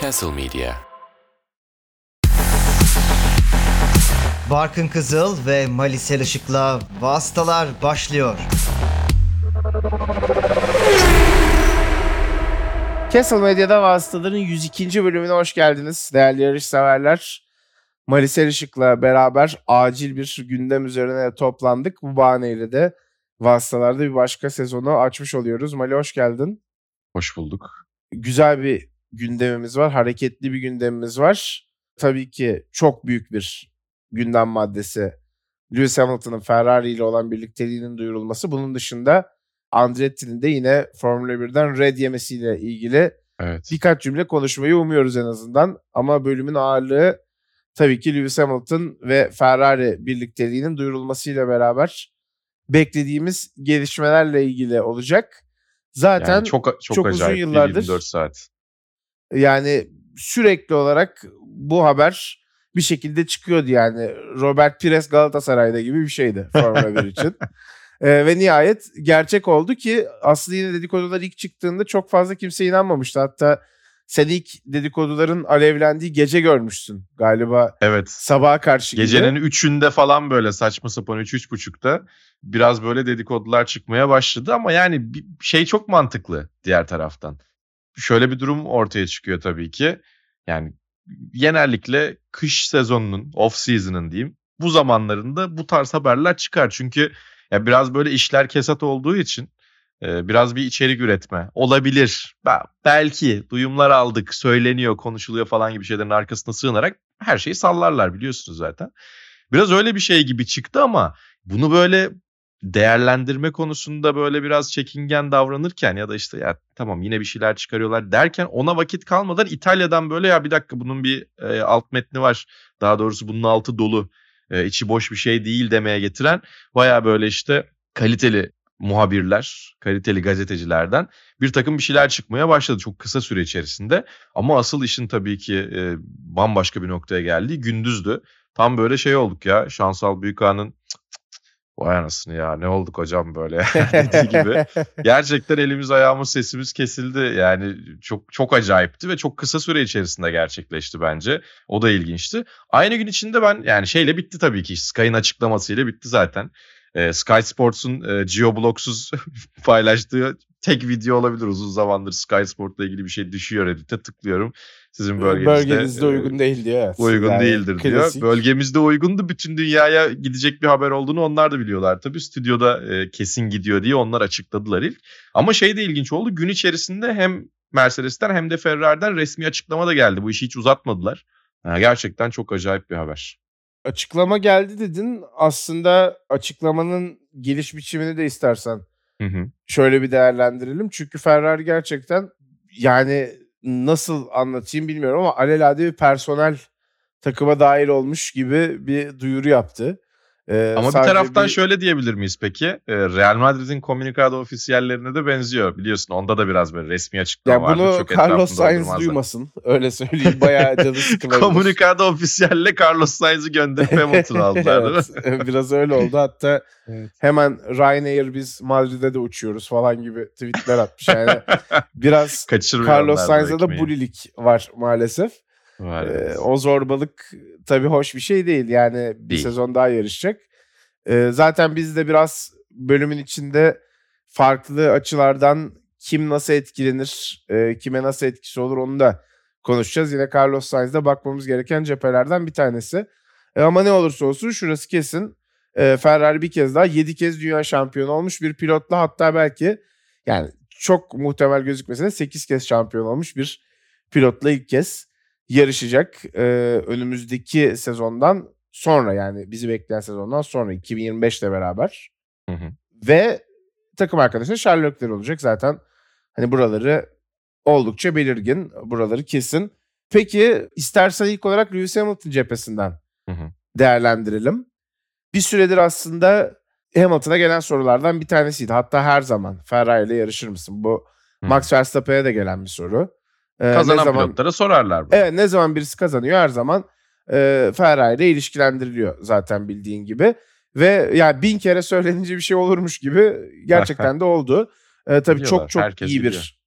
Castle Media. Barkın Kızıl ve Malisel Işık'la Vastalar başlıyor. Castle Medya'da Vasıtaların 102. bölümüne hoş geldiniz değerli yarış severler. Malisel Işık'la beraber acil bir gündem üzerine toplandık. Bu bahaneyle de Vasıtalar'da bir başka sezonu açmış oluyoruz. Mali hoş geldin. Hoş bulduk. Güzel bir gündemimiz var, hareketli bir gündemimiz var. Tabii ki çok büyük bir gündem maddesi Lewis Hamilton'ın Ferrari ile olan birlikteliğinin duyurulması. Bunun dışında Andretti'nin de yine Formula 1'den red yemesiyle ilgili Evet. birkaç cümle konuşmayı umuyoruz en azından. Ama bölümün ağırlığı tabii ki Lewis Hamilton ve Ferrari birlikteliğinin duyurulmasıyla beraber beklediğimiz gelişmelerle ilgili olacak. Zaten yani çok çok, çok uzun acayip bir yıllardır- 24 saat. yani sürekli olarak bu haber bir şekilde çıkıyordu yani. Robert Pires Galatasaray'da gibi bir şeydi Formula 1 için. Ee, ve nihayet gerçek oldu ki aslında yine dedikodular ilk çıktığında çok fazla kimse inanmamıştı. Hatta sen ilk dedikoduların alevlendiği gece görmüşsün galiba Evet. sabaha karşı gibi. Gecenin 3'ünde falan böyle saçma sapan 3-3.30'da biraz böyle dedikodular çıkmaya başladı ama yani bir şey çok mantıklı diğer taraftan. Şöyle bir durum ortaya çıkıyor tabii ki. Yani genellikle kış sezonunun, off season'ın diyeyim bu zamanlarında bu tarz haberler çıkar. Çünkü ya biraz böyle işler kesat olduğu için biraz bir içerik üretme olabilir. Be- Belki duyumlar aldık, söyleniyor, konuşuluyor falan gibi şeylerin arkasına sığınarak her şeyi sallarlar biliyorsunuz zaten. Biraz öyle bir şey gibi çıktı ama bunu böyle değerlendirme konusunda böyle biraz çekingen davranırken ya da işte ya tamam yine bir şeyler çıkarıyorlar derken ona vakit kalmadan İtalya'dan böyle ya bir dakika bunun bir e, alt metni var. Daha doğrusu bunun altı dolu. e, içi boş bir şey değil demeye getiren baya böyle işte kaliteli muhabirler, kaliteli gazetecilerden bir takım bir şeyler çıkmaya başladı çok kısa süre içerisinde. Ama asıl işin tabii ki e, bambaşka bir noktaya geldiği gündüzdü. Tam böyle şey olduk ya Şansal Büyükağa'nın "Cık, cık, cık, vay anasını ya ne olduk hocam böyle dediği gibi. Gerçekten elimiz ayağımız sesimiz kesildi. Yani çok çok acayipti ve çok kısa süre içerisinde gerçekleşti bence. O da ilginçti. Aynı gün içinde ben yani şeyle bitti tabii ki. Sky'ın açıklamasıyla bitti zaten. Ee, Sky Sports'un e, geoblocksuz paylaştığı tek video olabilir. Uzun zamandır Sky Sport'la ilgili bir şey düşüyor Reddit'e tıklıyorum. Sizin bölgenizde, Bölgenizde e, uygun değil diyor. Uygun Yani değildir klasik. diyor. Bölgemizde uygundu. Bütün dünyaya gidecek bir haber olduğunu onlar da biliyorlar tabii. Stüdyoda e, kesin gidiyor diye onlar açıkladılar ilk. Ama şey de ilginç oldu. Gün içerisinde hem Mercedes'ten hem de Ferrari'den resmi açıklama da geldi. Bu işi hiç uzatmadılar. Ha, gerçekten çok acayip bir haber. Açıklama geldi dedin. Aslında açıklamanın geliş biçimini de istersen Hı hı. şöyle bir değerlendirelim. Çünkü Ferrari gerçekten yani nasıl anlatayım bilmiyorum ama alelade bir personel takıma dahil olmuş gibi bir duyuru yaptı. Ee, Ama bir taraftan bir- şöyle diyebilir miyiz peki? E, Real Madrid'in Comunicado ofisiyellerine de benziyor. Biliyorsun onda da biraz böyle resmi açıklama ya vardı. bunu Çok Carlos Sainz duymasın. Öyle söyleyeyim. Bayağı canı sıkılabilir. Comunicado ofisiyelle Carlos Sainz'ı gönderip Hamilton'ı aldılar değil mi? evet, biraz öyle oldu. Hatta Evet. hemen Ryanair biz Madrid'e de uçuyoruz falan gibi tweetler atmış. Yani biraz Carlos Sainz'da da bulilik var maalesef. Ee, o zorbalık tabii hoş bir şey değil. Yani bir Değil. sezon daha yarışacak. Ee, zaten biz de biraz bölümün içinde farklı açılardan kim nasıl etkilenir, e, kime nasıl etkisi olur onu da konuşacağız. Yine Carlos Sainz'da bakmamız gereken cephelerden bir tanesi. E, ama ne olursa olsun şurası kesin. E, Ferrari bir kez daha 7 kez dünya şampiyonu olmuş bir pilotla hatta belki yani çok muhtemel gözükmese de 8 kez şampiyon olmuş bir pilotla ilk kez yarışacak. E, önümüzdeki sezondan sonra yani bizi bekleyen sezondan sonra 2025 ile beraber. Hı hı. Ve takım arkadaşı Leclerc olacak zaten. Hani buraları oldukça belirgin. Buraları kesin. Peki istersen ilk olarak Lewis Hamilton cephesinden Hı hı. değerlendirelim. Bir süredir aslında Hamilton'a gelen sorulardan bir tanesiydi. Hatta her zaman Ferrari ile yarışır mısın? Bu Hı. Max Verstappen'e de gelen bir soru. Ee, Kazanan zaman- pilotlara sorarlar bunu. Evet ne zaman birisi kazanıyor her zaman e, Ferrari ile ilişkilendiriliyor zaten bildiğin gibi. Ve yani bin kere söylenince bir şey olurmuş gibi gerçekten de oldu. E, tabii Biliyorlar, çok çok herkes iyi biliyor. bir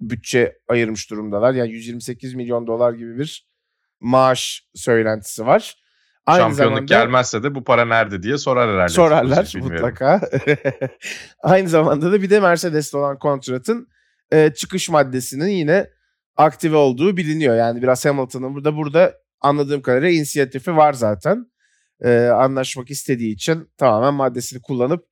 bütçe ayırmış durumdalar. Yani 128 milyon dolar gibi bir maaş söylentisi var. Aynı Şampiyonluk zamanda, gelmezse de bu para nerede diye sorar herhalde. Sorarlar mutlaka. Aynı zamanda da bir de Mercedes'te olan kontratın e, çıkış maddesinin yine aktive olduğu biliniyor. Yani biraz Hamilton'ın burada burada anladığım kadarıyla inisiyatifi var zaten. E, anlaşmak istediği için tamamen maddesini kullanıp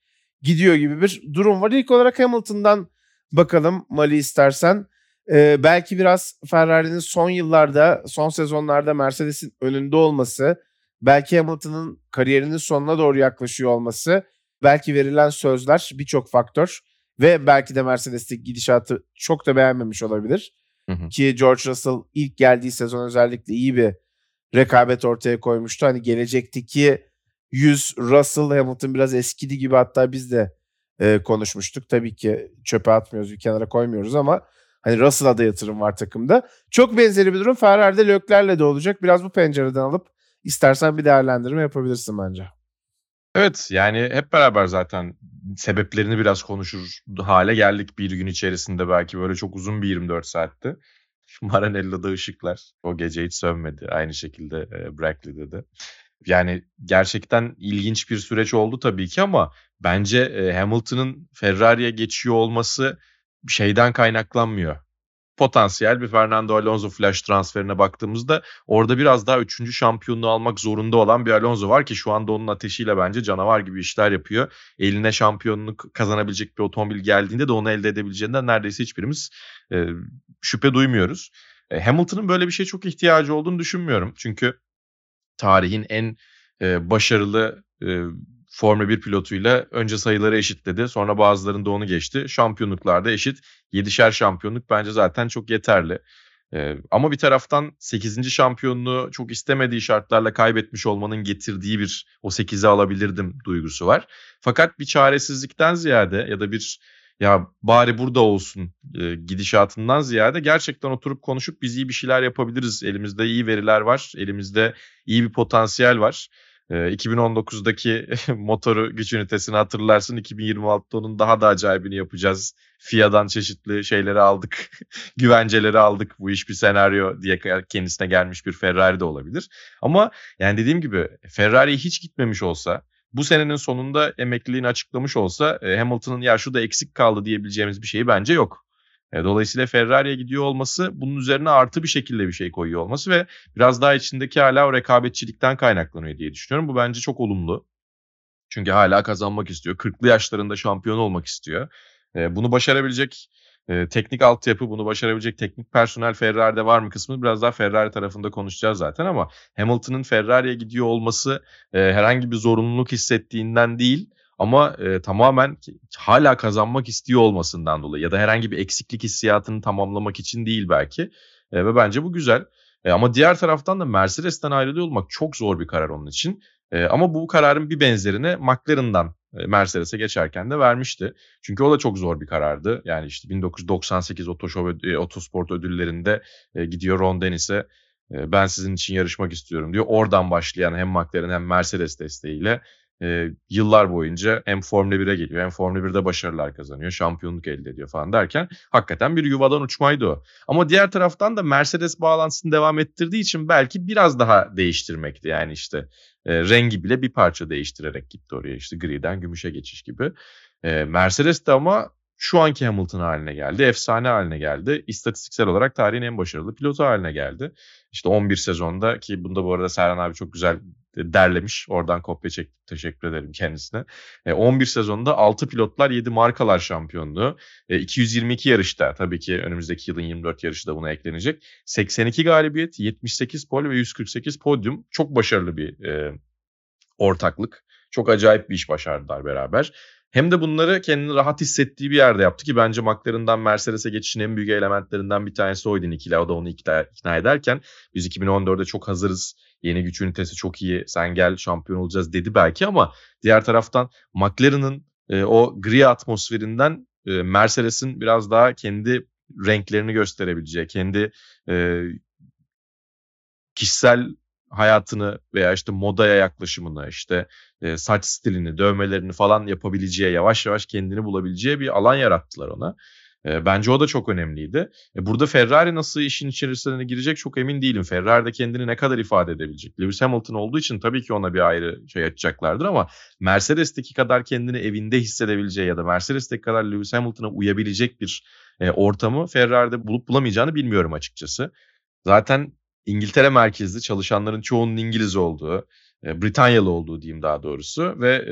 gidiyor gibi bir durum var. İlk olarak Hamilton'dan bakalım Mali istersen. E, belki biraz Ferrari'nin son yıllarda, son sezonlarda Mercedes'in önünde olması, belki Hamilton'ın kariyerinin sonuna doğru yaklaşıyor olması, belki verilen sözler birçok faktör ve belki de Mercedes'teki gidişatı çok da beğenmemiş olabilir. Hı hı. Ki George Russell ilk geldiği sezon özellikle iyi bir rekabet ortaya koymuştu. Hani gelecekteki 100 Russell Hamilton biraz eskidi gibi hatta biz de e, konuşmuştuk. Tabii ki çöpe atmıyoruz, bir kenara koymuyoruz ama hani Russell'a da yatırım var takımda. Çok benzeri bir durum Ferrari'de Lökler'le de olacak. Biraz bu pencereden alıp istersen bir değerlendirme yapabilirsin bence. Evet yani hep beraber zaten sebeplerini biraz konuşur hale geldik bir gün içerisinde belki böyle çok uzun bir 24 saatti. Maranello'da ışıklar o gece hiç sönmedi. Aynı şekilde e, Brackley'de de. Yani gerçekten ilginç bir süreç oldu tabii ki ama bence e, Hamilton'ın Ferrari'ye geçiyor olması şeyden kaynaklanmıyor potansiyel bir Fernando Alonso flash transferine baktığımızda orada biraz daha üçüncü şampiyonluğu almak zorunda olan bir Alonso var ki şu anda onun ateşiyle bence canavar gibi işler yapıyor. Eline şampiyonluk kazanabilecek bir otomobil geldiğinde de onu elde edebileceğinden neredeyse hiçbirimiz e, şüphe duymuyoruz. E, Hamilton'ın böyle bir şey çok ihtiyacı olduğunu düşünmüyorum. Çünkü tarihin en e, başarılı e, Formula 1 pilotuyla önce sayıları eşitledi. Sonra bazılarında onu geçti. Şampiyonluklarda eşit. 7'şer şampiyonluk bence zaten çok yeterli. Ee, ama bir taraftan 8. şampiyonluğu çok istemediği şartlarla kaybetmiş olmanın getirdiği bir o 8'i alabilirdim duygusu var. Fakat bir çaresizlikten ziyade ya da bir ya bari burada olsun e, gidişatından ziyade gerçekten oturup konuşup biz iyi bir şeyler yapabiliriz. Elimizde iyi veriler var. Elimizde iyi bir potansiyel var. 2019'daki motoru güç ünitesini hatırlarsın. 2026'da onun daha da acayibini yapacağız. FIA'dan çeşitli şeyleri aldık. güvenceleri aldık. Bu iş bir senaryo diye kendisine gelmiş bir Ferrari de olabilir. Ama yani dediğim gibi Ferrari hiç gitmemiş olsa bu senenin sonunda emekliliğini açıklamış olsa Hamilton'ın ya şu da eksik kaldı diyebileceğimiz bir şey bence yok. E, dolayısıyla Ferrari'ye gidiyor olması bunun üzerine artı bir şekilde bir şey koyuyor olması ve biraz daha içindeki hala o rekabetçilikten kaynaklanıyor diye düşünüyorum. Bu bence çok olumlu. Çünkü hala kazanmak istiyor. 40'lı yaşlarında şampiyon olmak istiyor. E, bunu başarabilecek e, teknik altyapı, bunu başarabilecek teknik personel Ferrari'de var mı kısmını biraz daha Ferrari tarafında konuşacağız zaten ama Hamilton'ın Ferrari'ye gidiyor olması herhangi bir zorunluluk hissettiğinden değil, ama e, tamamen hala kazanmak istiyor olmasından dolayı ya da herhangi bir eksiklik hissiyatını tamamlamak için değil belki. E, ve bence bu güzel. E, ama diğer taraftan da Mercedes'ten ayrılıyor olmak çok zor bir karar onun için. E, ama bu kararın bir benzerini McLaren'dan e, Mercedes'e geçerken de vermişti. Çünkü o da çok zor bir karardı. Yani işte 1998 Otoşov, e, Otosport ödüllerinde e, gidiyor Ron Dennis'e e, ben sizin için yarışmak istiyorum diyor. Oradan başlayan hem McLaren hem Mercedes desteğiyle e, yıllar boyunca hem Formula 1'e geliyor hem Formula 1'de başarılar kazanıyor, şampiyonluk elde ediyor falan derken hakikaten bir yuvadan uçmaydı o. Ama diğer taraftan da Mercedes bağlantısını devam ettirdiği için belki biraz daha değiştirmekti. Yani işte e, rengi bile bir parça değiştirerek gitti oraya işte griden gümüşe geçiş gibi. E, Mercedes de ama şu anki Hamilton haline geldi. Efsane haline geldi. İstatistiksel olarak tarihin en başarılı pilotu haline geldi. İşte 11 sezonda ki bunda bu arada Serhan abi çok güzel derlemiş. Oradan kopya çektim. Teşekkür ederim kendisine. 11 sezonda 6 pilotlar 7 markalar şampiyonluğu. 222 yarışta tabii ki önümüzdeki yılın 24 yarışı da buna eklenecek. 82 galibiyet, 78 pol ve 148 podyum. Çok başarılı bir e, ortaklık. Çok acayip bir iş başardılar beraber. Hem de bunları kendini rahat hissettiği bir yerde yaptı ki bence McLaren'dan Mercedes'e geçişin en büyük elementlerinden bir tanesi oydu Nikila. O da onu ikna, ikna ederken biz 2014'de çok hazırız. Yeni güç ünitesi çok iyi. Sen gel şampiyon olacağız dedi belki ama diğer taraftan McLaren'ın e, o gri atmosferinden e, Mercedes'in biraz daha kendi renklerini gösterebileceği, kendi e, kişisel hayatını veya işte modaya yaklaşımını, işte e, saç stilini, dövmelerini falan yapabileceği, yavaş yavaş kendini bulabileceği bir alan yarattılar ona. Bence o da çok önemliydi. E, burada Ferrari nasıl işin içerisine girecek çok emin değilim. Ferrari de kendini ne kadar ifade edebilecek. Lewis Hamilton olduğu için tabii ki ona bir ayrı şey açacaklardır ama Mercedes'teki kadar kendini evinde hissedebileceği ya da Mercedes'teki kadar Lewis Hamilton'a uyabilecek bir e, ortamı Ferrari'de bulup bulamayacağını bilmiyorum açıkçası. Zaten İngiltere merkezli çalışanların çoğunun İngiliz olduğu, e, Britanyalı olduğu diyeyim daha doğrusu ve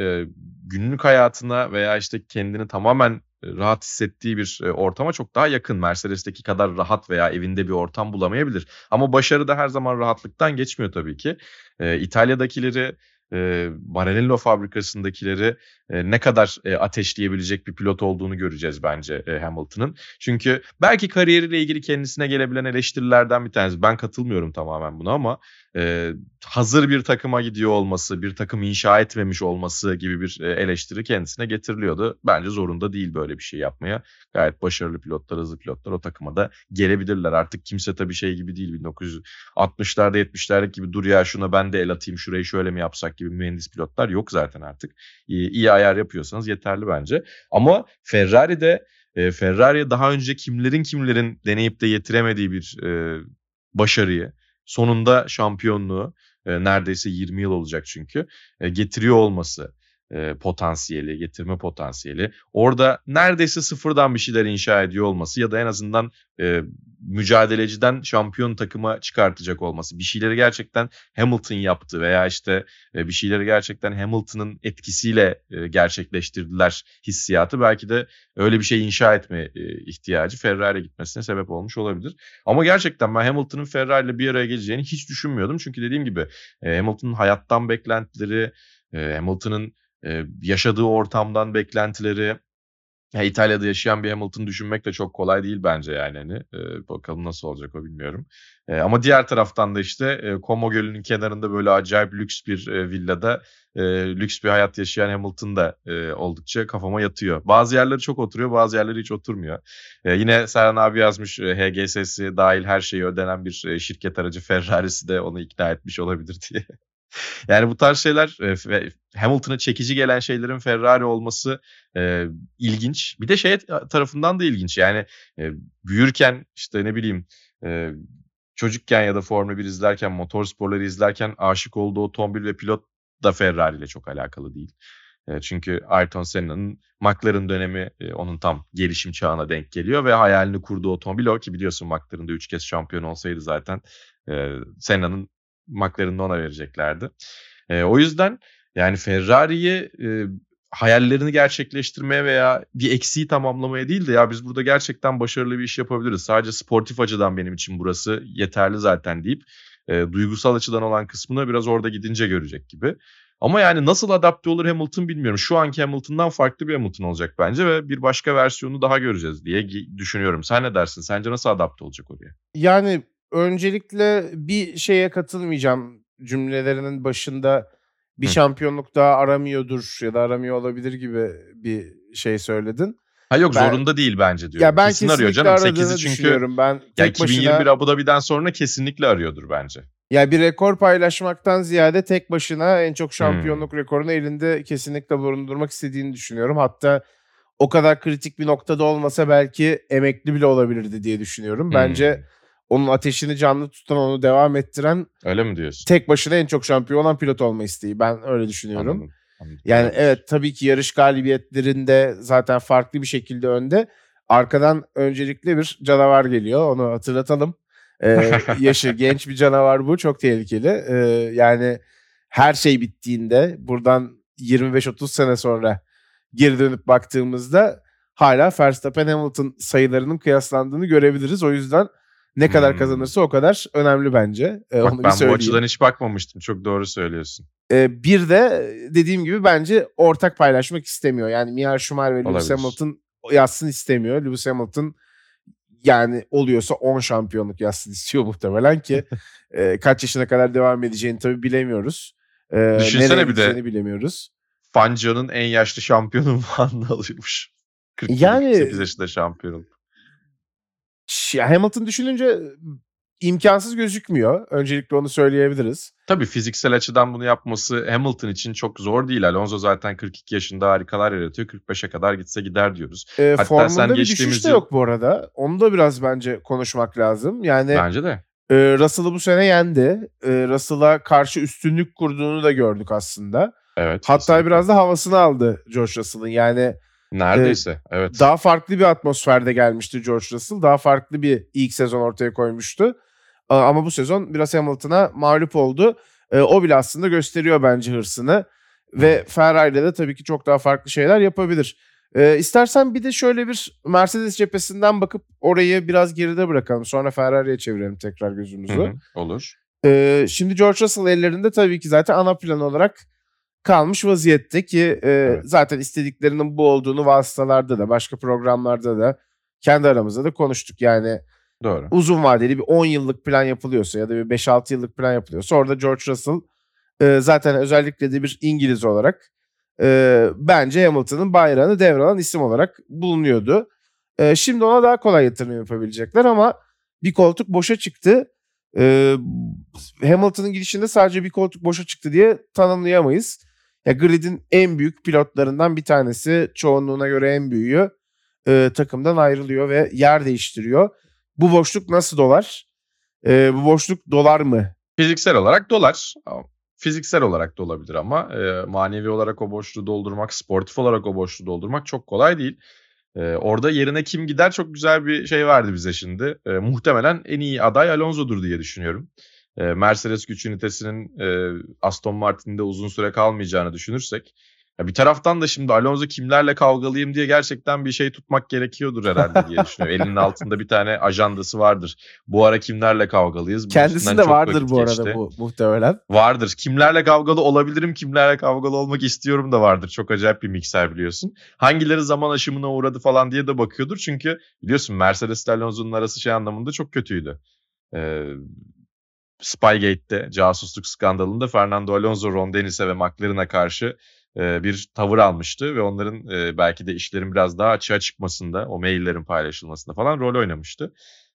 günlük hayatına veya işte kendini tamamen rahat hissettiği bir e, ortama çok daha yakın. Mercedes'teki kadar rahat veya evinde bir ortam bulamayabilir. Ama başarı da her zaman rahatlıktan geçmiyor tabii ki. E, İtalya'dakileri e, Maranello fabrikasındakileri e, ne kadar e, ateşleyebilecek bir pilot olduğunu göreceğiz bence e, Hamilton'ın. Çünkü belki kariyeriyle ilgili kendisine gelebilen eleştirilerden bir tanesi. Ben katılmıyorum tamamen buna ama e, hazır bir takıma gidiyor olması, bir takım inşa etmemiş olması gibi bir e, eleştiri kendisine getiriliyordu. Bence zorunda değil böyle bir şey yapmaya. Gayet başarılı pilotlar, hızlı pilotlar o takıma da gelebilirler. Artık kimse tabii şey gibi değil 1960'larda 70'lerde gibi dur ya şuna ben de el atayım şurayı şöyle mi yapsak gibi mühendis pilotlar yok zaten artık. İyi, iyi ayar yapıyorsanız yeterli bence. Ama Ferrari'de e, Ferrari'ye daha önce kimlerin kimlerin deneyip de getiremediği bir e, başarıyı sonunda şampiyonluğu e, neredeyse 20 yıl olacak çünkü e, getiriyor olması e, potansiyeli, getirme potansiyeli. Orada neredeyse sıfırdan bir şeyler inşa ediyor olması ya da en azından e, mücadeleciden şampiyon takıma çıkartacak olması. Bir şeyleri gerçekten Hamilton yaptı veya işte e, bir şeyleri gerçekten Hamilton'ın etkisiyle e, gerçekleştirdiler hissiyatı. Belki de öyle bir şey inşa etme e, ihtiyacı Ferrari'ye gitmesine sebep olmuş olabilir. Ama gerçekten ben Hamilton'ın Ferrari ile bir araya geleceğini hiç düşünmüyordum. Çünkü dediğim gibi e, Hamilton'ın hayattan beklentileri, e, Hamilton'ın yaşadığı ortamdan beklentileri ya İtalya'da yaşayan bir Hamilton düşünmek de çok kolay değil bence yani hani e, bakalım nasıl olacak o bilmiyorum. E, ama diğer taraftan da işte e, Como Gölü'nün kenarında böyle acayip lüks bir e, villada e, lüks bir hayat yaşayan Hamilton da e, oldukça kafama yatıyor. Bazı yerleri çok oturuyor bazı yerleri hiç oturmuyor. E, yine Serhan abi yazmış e, HGS'si dahil her şeyi ödenen bir e, şirket aracı Ferrari'si de onu ikna etmiş olabilir diye. Yani bu tarz şeyler e, Hamilton'a çekici gelen şeylerin Ferrari olması e, ilginç. Bir de şey tarafından da ilginç. Yani e, büyürken işte ne bileyim e, çocukken ya da Formula 1 izlerken, motorsporları izlerken aşık olduğu otomobil ve pilot da Ferrari ile çok alakalı değil. E, çünkü Ayrton Senna'nın McLaren dönemi e, onun tam gelişim çağına denk geliyor ve hayalini kurduğu otomobil o ki biliyorsun McLaren'da 3 kez şampiyon olsaydı zaten e, Senna'nın McLaren'ı ona vereceklerdi. E, o yüzden yani Ferrari'yi e, hayallerini gerçekleştirmeye veya bir eksiği tamamlamaya değil de ya biz burada gerçekten başarılı bir iş yapabiliriz. Sadece sportif açıdan benim için burası yeterli zaten deyip e, duygusal açıdan olan kısmını biraz orada gidince görecek gibi. Ama yani nasıl adapte olur Hamilton bilmiyorum. Şu anki Hamilton'dan farklı bir Hamilton olacak bence ve bir başka versiyonu daha göreceğiz diye düşünüyorum. Sen ne dersin? Sence nasıl adapte olacak oraya? Yani öncelikle bir şeye katılmayacağım cümlelerinin başında bir Hı. şampiyonluk daha aramıyordur ya da aramıyor olabilir gibi bir şey söyledin. Ha yok ben, zorunda değil bence diyorum. Ya ben Kesin arıyor canım. 8'i çünkü ben ya 2021 başına, Abu Dhabi'den sonra kesinlikle arıyordur bence. Ya bir rekor paylaşmaktan ziyade tek başına en çok şampiyonluk hmm. rekorunu elinde kesinlikle bulundurmak istediğini düşünüyorum. Hatta o kadar kritik bir noktada olmasa belki emekli bile olabilirdi diye düşünüyorum. Bence hmm onun ateşini canlı tutan, onu devam ettiren Öyle mi diyorsun? tek başına en çok şampiyon olan pilot olma isteği. Ben öyle düşünüyorum. Anladım. Anladım. Yani evet tabii ki yarış galibiyetlerinde zaten farklı bir şekilde önde. Arkadan öncelikle bir canavar geliyor. Onu hatırlatalım. Ee, yaşı genç bir canavar bu. Çok tehlikeli. Ee, yani her şey bittiğinde buradan 25-30 sene sonra geri dönüp baktığımızda hala Verstappen Hamilton sayılarının kıyaslandığını görebiliriz. O yüzden ne kadar hmm. kazanırsa o kadar önemli bence. Ee, Bak onu ben bir bu açıdan hiç bakmamıştım. Çok doğru söylüyorsun. Ee, bir de dediğim gibi bence ortak paylaşmak istemiyor. Yani Michael Schumacher ve Lewis Hamilton yazsın istemiyor. Lewis Hamilton yani oluyorsa 10 şampiyonluk yazsın istiyor muhtemelen ki e, kaç yaşına kadar devam edeceğini tabii bilemiyoruz. E, Düşünsene bir de bilemiyoruz. Fangio'nun en yaşlı şampiyonu Van'da alıyormuş. 48 yani, yaşında şampiyon ya Hamilton düşününce imkansız gözükmüyor. Öncelikle onu söyleyebiliriz. Tabii fiziksel açıdan bunu yapması Hamilton için çok zor değil. Alonso zaten 42 yaşında harikalar yaratıyor. 45'e kadar gitse gider diyoruz. E, Hatta formunda sen bir geçtiğimiz düşüş de yok bu arada. Onu da biraz bence konuşmak lazım. Yani Bence de. e, Russell'ı bu sene yendi. E, Russell'a karşı üstünlük kurduğunu da gördük aslında. Evet. Hatta kesinlikle. biraz da havasını aldı George Russell'ın. Yani Neredeyse. evet. daha farklı bir atmosferde gelmişti George Russell. Daha farklı bir ilk sezon ortaya koymuştu. A- Ama bu sezon biraz Hamilton'a mağlup oldu. E, O bile aslında gösteriyor bence hırsını. Ve Ferrari'de de tabii ki çok daha farklı şeyler yapabilir. E, istersen bir de şöyle bir Mercedes cephesinden bakıp orayı biraz geride bırakalım. Sonra Ferrari'ye çevirelim tekrar gözümüzü. Hı hı, Olur. Ee, şimdi George Russell ellerinde tabii ki zaten ana plan olarak kalmış vaziyette ki e, Evet. zaten istediklerinin bu olduğunu vasıtalarda da başka programlarda da kendi aramızda da konuştuk. Yani Doğru. uzun vadeli bir 10 yıllık plan yapılıyorsa ya da bir 5-6 yıllık plan yapılıyorsa orada George Russell e, zaten özellikle de bir İngiliz olarak e, bence Hamilton'ın bayrağını devralan isim olarak bulunuyordu. E, şimdi ona daha kolay yatırım yapabilecekler ama bir koltuk boşa çıktı. E, Hamilton'ın gidişinde sadece bir koltuk boşa çıktı diye tanımlayamayız. Ya grid'in en büyük pilotlarından bir tanesi, çoğunluğuna göre en büyüğü e, takımdan ayrılıyor ve yer değiştiriyor. Bu boşluk nasıl dolar? E, bu boşluk dolar mı? Fiziksel olarak dolar. Fiziksel olarak da olabilir ama e, manevi olarak o boşluğu doldurmak, sportif olarak o boşluğu doldurmak çok kolay değil. E, orada yerine kim gider çok güzel bir şey verdi bize şimdi. E, muhtemelen en iyi aday Alonso'dur diye düşünüyorum. E, Mercedes güç ünitesinin e, Aston Martin'de uzun süre kalmayacağını düşünürsek. Ya bir taraftan da şimdi Alonso kimlerle kavgalıyım diye gerçekten bir şey tutmak gerekiyordur herhalde diye düşünüyorum. Elinin altında bir tane ajandası vardır. Bu ara kimlerle kavgalıyız? Kendisinde çok vardır bu arada geçti. bu muhtemelen. Vardır. Kimlerle kavgalı olabilirim, kimlerle kavgalı olmak istiyorum da vardır. Çok acayip bir mikser biliyorsun. Hangileri zaman aşımına uğradı falan diye de bakıyordur. Çünkü biliyorsun Mercedes ile Alonso'nun arası şey anlamında çok kötüydü. Ee, Spygate'de casusluk skandalında Fernando Alonso, Ron Dennis'e ve McLaren'a karşı e, bir tavır almıştı ve onların e, belki de işlerin biraz daha açığa çıkmasında, o maillerin paylaşılmasında falan rol oynamıştı.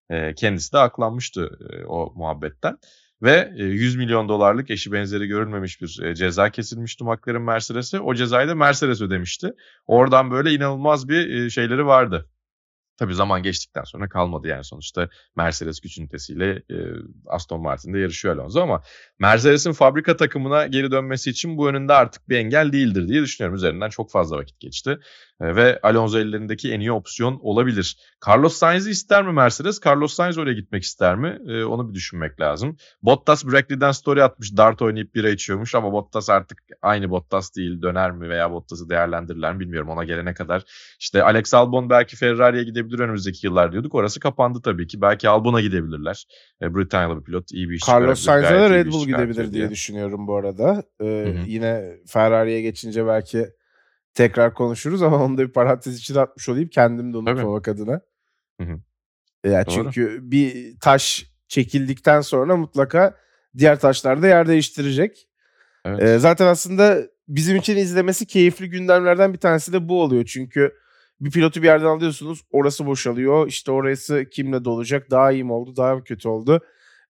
E, kendisi de aklanmıştı o muhabbetten. Ve e, 100 milyon dolarlık eşi benzeri görülmemiş bir ceza kesilmişti McLaren Mercedes'e. O cezayı da Mercedes ödemişti. Oradan böyle inanılmaz bir şeyleri vardı. Tabii zaman geçtikten sonra kalmadı yani sonuçta Mercedes güç ünitesiyle e, Aston Martin'de yarışıyor Alonso ama Mercedes'in fabrika takımına geri dönmesi için bu önünde artık bir engel değildir diye düşünüyorum. Üzerinden çok fazla vakit geçti E, ve Alonso ellerindeki en iyi opsiyon olabilir. Carlos Sainz'i ister mi Mercedes? Carlos Sainz oraya gitmek ister mi? E, onu bir düşünmek lazım. Bottas Brackley'den story atmış. Dart oynayıp bira içiyormuş ama Bottas artık aynı Bottas değil. Döner mi veya Bottas'ı değerlendirirler mi bilmiyorum. Ona gelene kadar işte Alex Albon belki Ferrari'ye gidebilir önümüzdeki yıllar diyorduk. Orası kapandı tabii ki. Belki Albon'a gidebilirler. E, Britanyalı bir pilot iyi bir iş Carlos gayet iyi Red Bull gidebilir çıkartıyor diye düşünüyorum bu arada. Ee, hı. Yine Ferrari'ye geçince belki tekrar konuşuruz ama onu da bir parantez içine atmış olayım kendim de unutmamak adına. Hı hı. Ya Doğru. çünkü bir taş çekildikten sonra mutlaka diğer taşlar da yer değiştirecek. Evet. Ee, zaten aslında bizim için izlemesi keyifli gündemlerden bir tanesi de bu oluyor. Çünkü bir pilotu bir yerden alıyorsunuz orası boşalıyor. İşte orası kimle dolacak daha iyi mi oldu daha mı kötü oldu.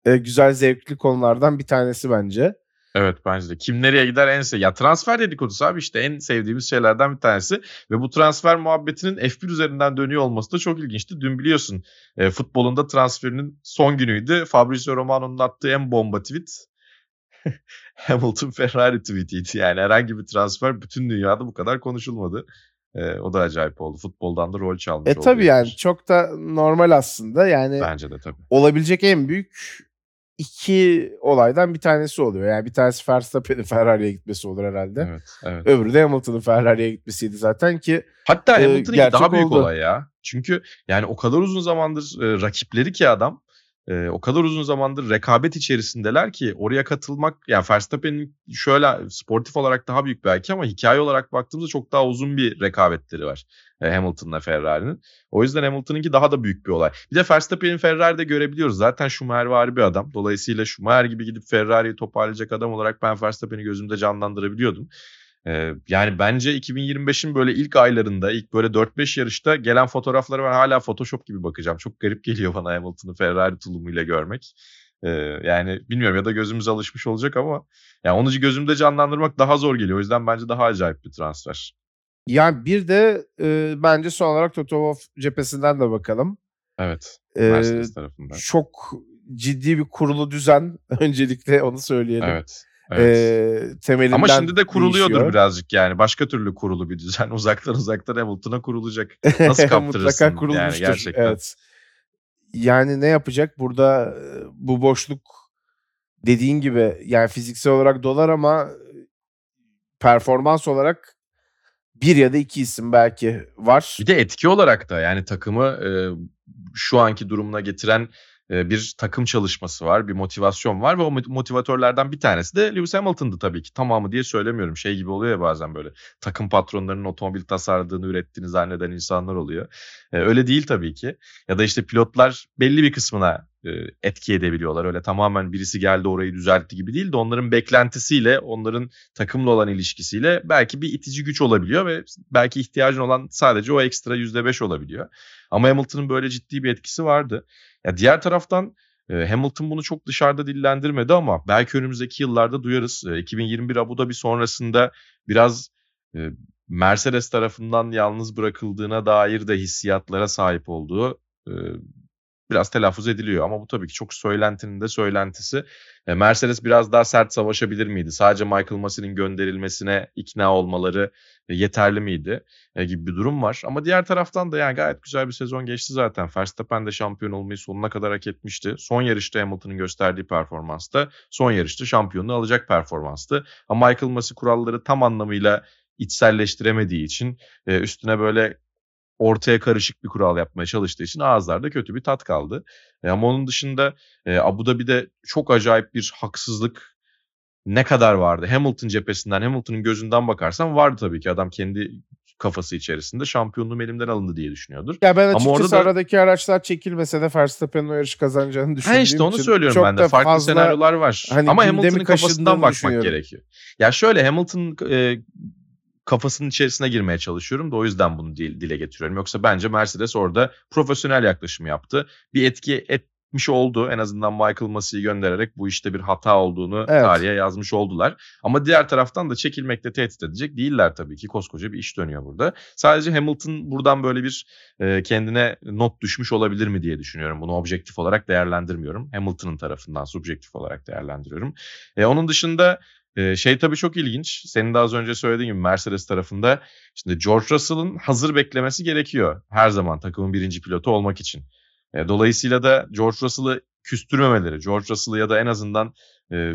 Ee, güzel zevkli konulardan bir tanesi bence. Evet bence de. Kim nereye gider en sev. Ya transfer dedikodusu abi işte en sevdiğimiz şeylerden bir tanesi. Ve bu transfer muhabbetinin F1 üzerinden dönüyor olması da çok ilginçti. Dün biliyorsun e, futbolunda transferinin son günüydü. Fabrizio Romano'nun attığı en bomba tweet Hamilton Ferrari tweetiydi. Yani herhangi bir transfer bütün dünyada bu kadar konuşulmadı. E, o da acayip oldu. Futboldan da rol çalmış E oldu. tabii yani F1. çok da normal aslında. Yani Bence de tabii. olabilecek en büyük iki olaydan bir tanesi oluyor. Yani bir tanesi Verstappen'in Ferrari'ye gitmesi olur herhalde. Evet, evet. Öbürü de Hamilton'ın Ferrari'ye gitmesiydi zaten ki Hatta Hamilton'ınki gerçek daha büyük oldu. olay ya. Çünkü yani o kadar uzun zamandır e, rakipleri ki adam e, o kadar uzun zamandır rekabet içerisindeler ki oraya katılmak yani Verstappen'in şöyle sportif olarak daha büyük belki ama hikaye olarak baktığımızda çok daha uzun bir rekabetleri var e, Hamilton'la Ferrari'nin. O yüzden Hamilton'ınki daha da büyük bir olay. Bir de Verstappen'in Ferrari'de görebiliyoruz. Zaten Schumacher bir adam. Dolayısıyla Schumacher gibi gidip Ferrari'yi toparlayacak adam olarak ben Verstappen'i gözümde canlandırabiliyordum. Ee, yani bence 2025'in böyle ilk aylarında, ilk böyle 4-5 yarışta gelen fotoğraflara ben hala Photoshop gibi bakacağım. Çok garip geliyor bana Hamilton'ı Ferrari tulumuyla görmek. Ee, yani bilmiyorum ya da gözümüz alışmış olacak ama yani onu gözümde canlandırmak daha zor geliyor. O yüzden bence daha acayip bir transfer. Yani bir de e, bence son olarak Toto Wolff cephesinden de bakalım. Evet. Ee, Mercedes tarafından. çok ciddi bir kurulu düzen öncelikle onu söyleyelim. Evet. Evet. Ee, temelinden Ama şimdi de kuruluyordur değişiyor. birazcık yani. Başka türlü kurulu bir düzen. Uzaktan uzaktan Hamilton'a kurulacak. Nasıl kaptırırsın Mutlaka yani kurulmuştur. gerçekten. Evet. Yani ne yapacak? Burada e, bu boşluk dediğin gibi yani fiziksel olarak dolar ama performans olarak bir ya da iki isim belki var. Bir de etki olarak da yani takımı e, şu anki durumuna getiren e, bir takım çalışması var, bir motivasyon var ve o mot- motivatörlerden bir tanesi de Lewis Hamilton'dı tabii ki. Tamamı diye söylemiyorum. Şey gibi oluyor ya bazen böyle takım patronlarının otomobil tasarladığını, ürettiğini zanneden insanlar oluyor. E, öyle değil tabii ki. Ya da işte pilotlar belli bir kısmına e, etki edebiliyorlar. Öyle tamamen birisi geldi orayı düzeltti gibi değil de onların beklentisiyle, onların takımla olan ilişkisiyle belki bir itici güç olabiliyor ve belki ihtiyacın olan sadece o ekstra %5 olabiliyor. Ama Hamilton'ın böyle ciddi bir etkisi vardı. Ya diğer taraftan e, Hamilton bunu çok dışarıda dillendirmedi ama belki önümüzdeki yıllarda duyarız. E, 2021 Abu Dhabi sonrasında biraz e, Mercedes tarafından yalnız bırakıldığına dair de hissiyatlara sahip olduğu e, biraz telaffuz ediliyor. Ama bu tabii ki çok söylentinin de söylentisi. E, Mercedes biraz daha sert savaşabilir miydi? Sadece Michael Massey'nin gönderilmesine ikna olmaları e, yeterli miydi? E, gibi bir durum var. Ama diğer taraftan da yani gayet güzel bir sezon geçti zaten. Verstappen de şampiyon olmayı sonuna kadar hak etmişti. Son yarışta Hamilton'ın gösterdiği performansta son yarışta şampiyonluğu alacak performanstı. Ama Michael Massey kuralları tam anlamıyla içselleştiremediği için üstüne böyle ortaya karışık bir kural yapmaya çalıştığı için ağızlarda kötü bir tat kaldı. E, ama onun dışında e, Abu Dhabi'de çok acayip bir haksızlık ne kadar vardı? Hamilton cephesinden, Hamilton'ın gözünden bakarsan vardı tabii ki. Adam kendi kafası içerisinde şampiyonluğum elimden alındı diye düşünüyordur. Ya ben Ama açıkçası orada da- aradaki araçlar çekilmese de Verstappen'in o yarışı kazanacağını Ha düşündüğüm işte onu için söylüyorum çok ben de. Farklı fazla senaryolar var. hani Ama Hamilton'ın kafasından bakmak gerekiyor. Ya şöyle Hamilton e, kafasının içerisine girmeye çalışıyorum da o yüzden bunu dil- dile getiriyorum. Yoksa bence Mercedes orada profesyonel yaklaşım yaptı. Bir etki etmiş oldu. En azından Michael Massey'i göndererek bu işte bir hata olduğunu Evet. tarihe yazmış oldular. Ama diğer taraftan da çekilmekte tehdit edecek değiller tabii ki. Koskoca bir iş dönüyor burada. Sadece Hamilton buradan böyle bir e, kendine not düşmüş olabilir mi diye düşünüyorum. Bunu objektif olarak değerlendirmiyorum. Hamilton'ın tarafından subjektif olarak değerlendiriyorum. E, onun dışında şey tabii çok ilginç. Senin de az önce söylediğin gibi Mercedes tarafında şimdi George Russell'ın hazır beklemesi gerekiyor. Her zaman takımın birinci pilotu olmak için. Dolayısıyla da George Russell'ı küstürmemeleri, George Russell'ı ya da en azından e,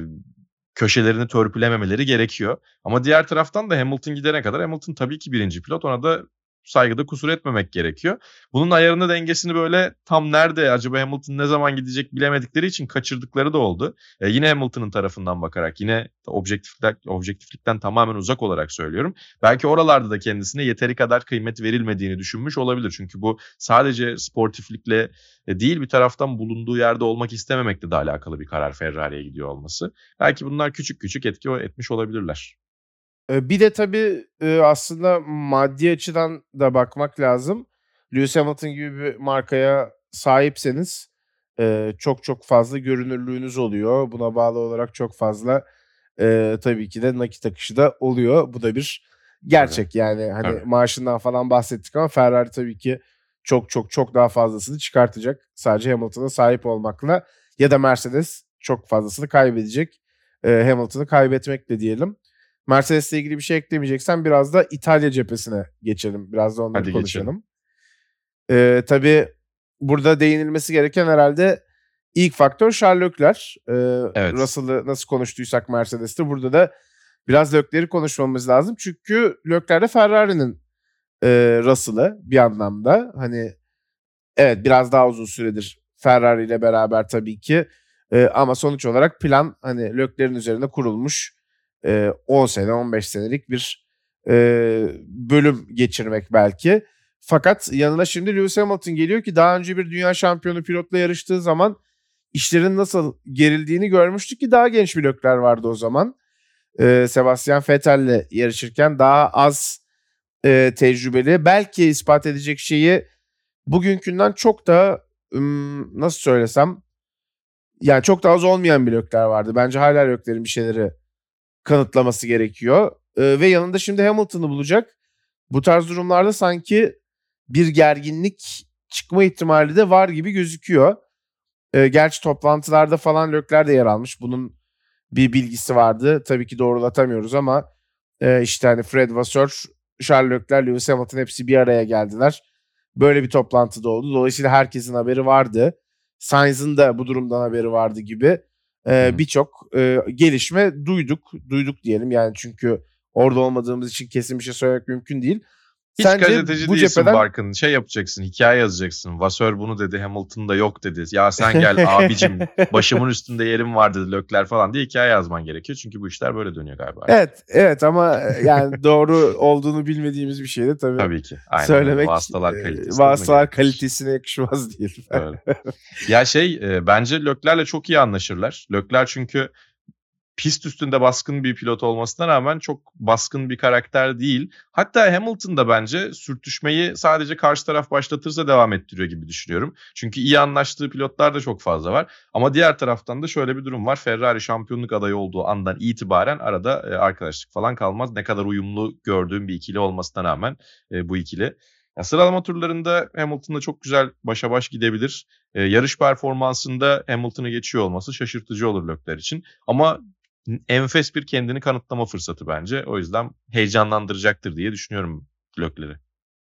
köşelerini törpülememeleri gerekiyor. Ama diğer taraftan da Hamilton gidene kadar Hamilton tabii ki birinci pilot. Ona da saygıda kusur etmemek gerekiyor. Bunun ayarını dengesini böyle tam nerede acaba Hamilton ne zaman gidecek bilemedikleri için kaçırdıkları da oldu. E, yine Hamilton'ın tarafından bakarak yine objektiflikten, objektiflikten tamamen uzak olarak söylüyorum. Belki oralarda da kendisine yeteri kadar kıymet verilmediğini düşünmüş olabilir. Çünkü bu sadece sportiflikle e, değil bir taraftan bulunduğu yerde olmak istememekle de alakalı bir karar Ferrari'ye gidiyor olması. Belki bunlar küçük küçük etki etmiş olabilirler. Bir de tabii aslında maddi açıdan da bakmak lazım. Lewis Hamilton gibi bir markaya sahipseniz çok çok fazla görünürlüğünüz oluyor. Buna bağlı olarak çok fazla tabii ki de nakit akışı da oluyor. Bu da bir gerçek yani hani Tabii. maaşından falan bahsettik ama Ferrari tabii ki çok çok çok daha fazlasını çıkartacak. Sadece Hamilton'a sahip olmakla ya da Mercedes çok fazlasını kaybedecek. Hamilton'ı kaybetmekle diyelim. Mercedes'le ilgili bir şey eklemeyeceksen biraz da İtalya cephesine geçelim. Biraz da onları Hadi konuşalım. Ee, tabii burada değinilmesi gereken herhalde ilk faktör Leclerc. Ee, Evet. Russell'ı nasıl konuştuysak Mercedes'te burada da biraz Leclerc'i konuşmamız lazım. Çünkü Leclerc de Ferrari'nin e, Russell'ı bir anlamda. Hani evet biraz daha uzun süredir Ferrari ile beraber tabii ki. Ee, ama sonuç olarak plan hani Leclerc'in üzerine kurulmuş e, 10 sene 15 senelik bir bölüm geçirmek belki. Fakat yanına şimdi Lewis Hamilton geliyor ki daha önce bir dünya şampiyonu pilotla yarıştığı zaman işlerin nasıl gerildiğini görmüştük ki daha genç Leclerc vardı o zaman. e, Sebastian Vettel'le yarışırken daha az tecrübeli. Belki ispat edecek şeyi bugünkünden çok da ım, nasıl söylesem yani çok daha az olmayan bir Lökler vardı. Bence hala Lökler'in bir şeyleri kanıtlaması gerekiyor. E, ve yanında şimdi Hamilton'ı bulacak. Bu tarz durumlarda sanki bir gerginlik çıkma ihtimali de var gibi gözüküyor. E, gerçi toplantılarda falan Lökler de yer almış. Bunun bir bilgisi vardı. Tabii ki doğrulatamıyoruz ama e, işte hani Fred Vasseur, Charles Leclerc, Lewis Hamilton hepsi bir araya geldiler. Böyle bir toplantıda oldu. Dolayısıyla herkesin haberi vardı. Sainz'ın da bu durumdan haberi vardı gibi e, birçok e, gelişme duyduk. Duyduk diyelim yani çünkü orada olmadığımız için kesin bir şey söylemek mümkün değil. Hiç Sence gazeteci bu değilsin cepheden- Barkın. Şey yapacaksın, hikaye yazacaksın. Vasör bunu dedi, Hamilton da yok dedi. Ya sen gel abicim, başımın üstünde yerim var dedi Lökler falan diye hikaye yazman gerekiyor. Çünkü bu işler böyle dönüyor galiba. Evet, evet ama e, yani doğru olduğunu bilmediğimiz bir şeydi tabii. Tabii ki. Aynen. Söylemek Vasıtalar e, kalitesi. vasıtalar kalitesine yakışmaz değil. Öyle. ya şey e, bence Lökler'le çok iyi anlaşırlar. Lökler çünkü pist üstünde baskın bir pilot olmasına rağmen çok baskın bir karakter değil. Hatta Hamilton da bence sürtüşmeyi sadece karşı taraf başlatırsa devam ettiriyor gibi düşünüyorum. Çünkü iyi anlaştığı pilotlar da çok fazla var. Ama diğer taraftan da şöyle bir durum var. Ferrari şampiyonluk adayı olduğu andan itibaren arada e, arkadaşlık falan kalmaz. Ne kadar uyumlu gördüğüm bir ikili olmasına rağmen e, bu ikili. Ya sıralama turlarında Hamilton'la çok güzel başa baş gidebilir. E, yarış performansında Hamilton'ı geçiyor olması şaşırtıcı olur Lökler için. Ama enfes bir kendini kanıtlama fırsatı bence. O yüzden heyecanlandıracaktır diye düşünüyorum Lökler'i.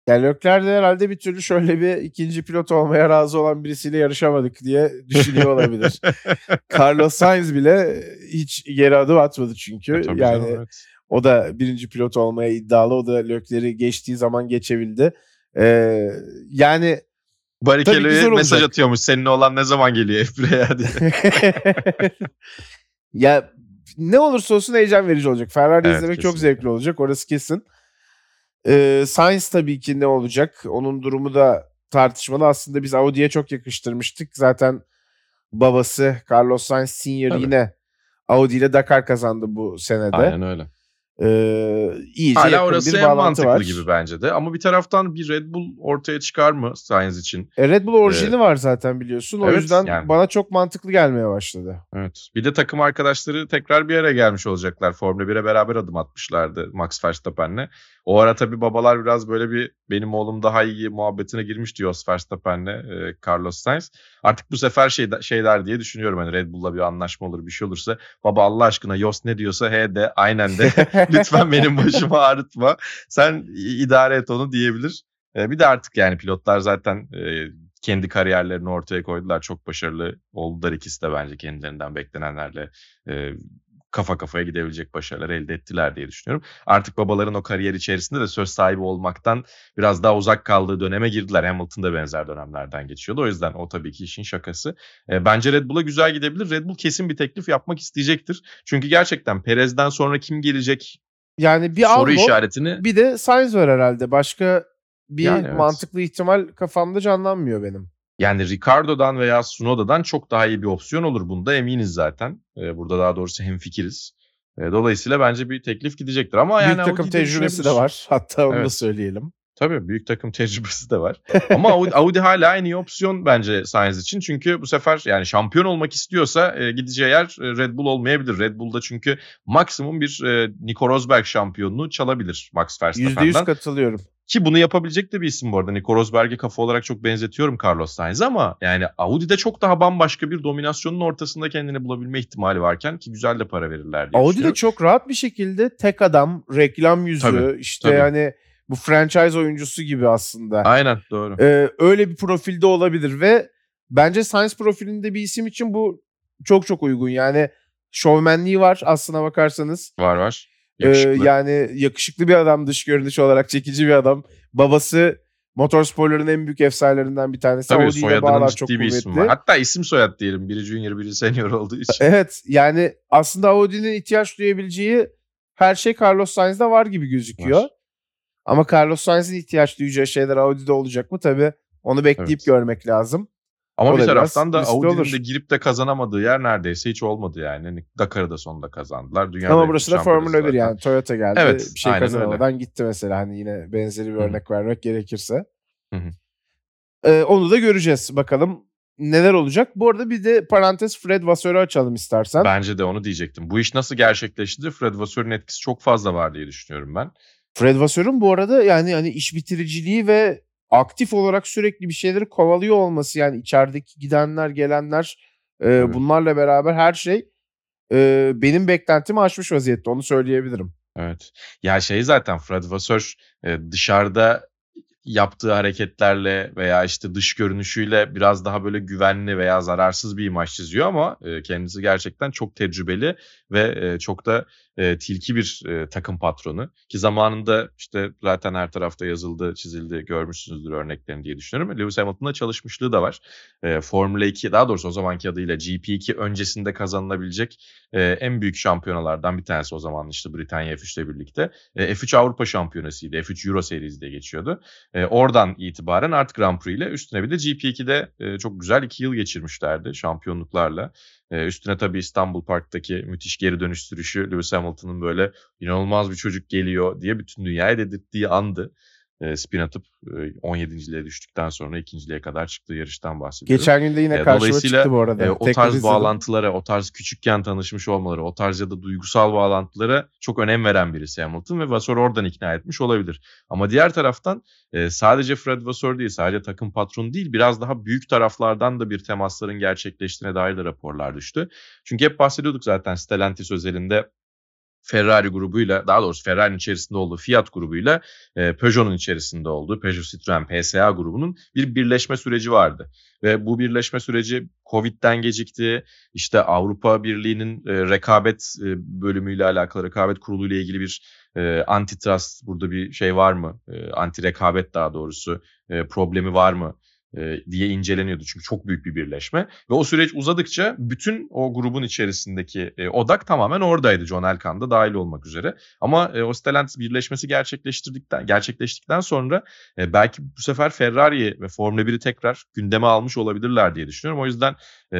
Yani Leclerc de herhalde bir türlü şöyle bir ikinci pilot olmaya razı olan birisiyle yarışamadık diye düşünüyor olabilir. Carlos Sainz bile hiç geri adım atmadı çünkü. E, tabii yani canım, evet. o da birinci pilot olmaya iddialı. O da Leclerc'i geçtiği zaman geçebildi. Ee, yani Barikeli'ye mesaj atıyormuş. Seninle olan ne zaman geliyor F1'e diye. ya ne olursa olsun heyecan verici olacak. Ferrari Evet, izlemek çok kesinlikle. zevkli olacak. Orası kesin. Ee, Sainz tabii ki ne olacak? Onun durumu da tartışmalı. Aslında biz Audi'ye çok yakıştırmıştık. Zaten babası Carlos Sainz Senior Tabii. yine Audi ile Dakar kazandı bu senede. Aynen öyle. Ee, iyice Hala yakın orası bir en mantıklı var. gibi bence de. Ama bir taraftan bir Red Bull ortaya çıkar mı Sainz için? E, Red Bull orijini var zaten biliyorsun. O Evet, yüzden yani. bana çok mantıklı gelmeye başladı. Evet. Bir de takım arkadaşları tekrar bir araya gelmiş olacaklar. Formula 1'e beraber adım atmışlardı Max Verstappen'le. O ara tabii babalar biraz böyle bir benim oğlum daha iyi muhabbetine girmiş diyor Verstappen'le e, Carlos Sainz. Artık bu sefer şey, şeyler diye düşünüyorum. Hani Red Bull'la bir anlaşma olur bir şey olursa. Baba Allah aşkına Yost ne diyorsa he de aynen de. Lütfen benim başımı ağrıtma. Sen idare et onu diyebilir. E, bir de artık yani pilotlar zaten e, kendi kariyerlerini ortaya koydular. Çok başarılı oldular ikisi de bence kendilerinden beklenenlerle e, kafa kafaya gidebilecek başarılar elde ettiler diye düşünüyorum. Artık babaların o kariyer içerisinde de söz sahibi olmaktan biraz daha uzak kaldığı döneme girdiler. Hamilton da benzer dönemlerden geçiyordu. O yüzden o tabii ki işin şakası. E, bence Red Bull'a güzel gidebilir. Red Bull kesin bir teklif yapmak isteyecektir. Çünkü gerçekten Perez'den sonra kim gelecek Yani bir soru Albon, işaretini bir de Sainz var herhalde. Başka bir Yani evet. mantıklı ihtimal kafamda canlanmıyor benim. Yani Ricardo'dan veya Sunoda'dan çok daha iyi bir opsiyon olur. Bunda eminiz zaten. Ee, burada daha doğrusu hemfikiriz. Ee, dolayısıyla bence bir teklif gidecektir. Ama yani Büyük takım Audi de tecrübesi de var. Hatta onu da Evet. söyleyelim. Tabii büyük takım tecrübesi de var. Ama Audi, Audi hala en iyi opsiyon bence Sainz için. Çünkü bu sefer yani şampiyon olmak istiyorsa e, gideceği yer e, Red Bull olmayabilir. Red Bull'da çünkü maksimum bir e, Nico Rosberg şampiyonluğu çalabilir Max %100 Verstappen'den. katılıyorum. Ki bunu yapabilecek de bir isim bu arada. Nico Rosberg'e kafa olarak çok benzetiyorum Carlos Sainz ama yani Audi'de çok daha bambaşka bir dominasyonun ortasında kendini bulabilme ihtimali varken ki güzel de para verirler diye Audi de düşünüyorum. çok rahat bir şekilde tek adam, reklam yüzü, Tabii, işte tabii. yani bu franchise oyuncusu gibi aslında. Aynen doğru. Ee, öyle bir profilde olabilir ve bence Science profilinde bir isim için bu çok çok uygun. Yani şovmenliği var aslına bakarsanız. Var var. Ee, Yakışıklı. yani yakışıklı bir adam dış görünüş olarak çekici bir adam. Babası motorsporların en büyük efsanelerinden bir tanesi. Tabii Audi ile bağlar soyadının çok ciddi bir kuvvetli. isim var. Hatta isim soyad diyelim. Biri junior biri senior olduğu için. Evet yani aslında Audi'nin ihtiyaç duyabileceği her şey Carlos Sainz'da var gibi gözüküyor. Var. Ama Carlos Sainz'in ihtiyaç duyacağı şeyler Audi'de olacak mı tabii onu bekleyip Evet. görmek lazım. Ama O bir taraftan da Audi'nin olur. de girip de kazanamadığı yer neredeyse hiç olmadı yani. Hani Dakar'ı da sonunda kazandılar. Dünya Ama burası da Formula 1 zaten. yani Toyota geldi Evet, bir şey öyle. kazanamadan gitti mesela hani yine benzeri bir örnek vermek gerekirse. Hı hı. Ee, onu da göreceğiz bakalım neler olacak. Bu arada bir de parantez Fred Vasseur'u açalım istersen. Bence de onu diyecektim. Bu iş nasıl gerçekleşti? Fred Vasseur'un etkisi çok fazla var diye düşünüyorum ben. Fred Vasseur'un bu arada yani hani iş bitiriciliği ve aktif olarak sürekli bir şeyleri kovalıyor olması yani içerideki gidenler gelenler e, Evet. bunlarla beraber her şey e, benim beklentimi aşmış vaziyette onu söyleyebilirim. Evet. Ya şey zaten Fred Vasseur e, dışarıda yaptığı hareketlerle veya işte dış görünüşüyle biraz daha böyle güvenli veya zararsız bir imaj çiziyor ama e, kendisi gerçekten çok tecrübeli ve e, çok da e, tilki bir e, takım patronu ki zamanında işte zaten her tarafta yazıldı, çizildi, görmüşsünüzdür örneklerini diye düşünüyorum. Lewis Hamilton'la çalışmışlığı da var. E, Formula 2 daha doğrusu o zamanki adıyla GP2 öncesinde kazanılabilecek e, en büyük şampiyonalardan bir tanesi o zaman işte Britanya F3 ile birlikte. E, F3 Avrupa Şampiyonası'ydı. F3 Euro Series diye geçiyordu. E, oradan itibaren artık Grand Prix ile üstüne bir de GP2'de e, çok güzel iki yıl geçirmişlerdi şampiyonluklarla. E, üstüne tabii İstanbul Park'taki müthiş geri dönüş sürüşü Lewis Hamilton'ın böyle inanılmaz bir çocuk geliyor diye bütün dünyaya dedirttiği andı. E, spin atıp e, 17.liğe düştükten sonra ikinciliğe kadar çıktığı yarıştan bahsediyorum. Geçen gün de yine E, karşıma çıktı bu arada. E, o Tekrar tarz izledim. bağlantılara, o tarz küçükken tanışmış olmaları, o tarz ya da duygusal bağlantılara çok önem veren birisi Hamilton ve Vasseur oradan ikna etmiş olabilir. Ama diğer taraftan e, sadece Fred Vasseur değil, sadece takım patronu değil, biraz daha büyük taraflardan da bir temasların gerçekleştiğine dair de raporlar düştü. Çünkü hep bahsediyorduk zaten Stellantis özelinde Ferrari grubuyla daha doğrusu Ferrari'nin içerisinde olduğu Fiat grubuyla e, Peugeot'un içerisinde olduğu Peugeot Citroen PSA grubunun bir birleşme süreci vardı. Ve bu birleşme süreci Covid'den gecikti. İşte Avrupa Birliği'nin e, rekabet e, bölümüyle alakalı, rekabet kuruluyla ilgili bir e, antitrust burada bir şey var mı? E, anti rekabet daha doğrusu e, problemi var mı? E, diye inceleniyordu. Çünkü çok büyük bir birleşme. Ve o süreç uzadıkça bütün o grubun içerisindeki e, odak tamamen oradaydı. John Elkann da dahil olmak üzere. Ama e, o Stellantis birleşmesi gerçekleştirdikten gerçekleştikten sonra e, belki bu sefer Ferrari ve Formula 1'i tekrar gündeme almış olabilirler diye düşünüyorum. O yüzden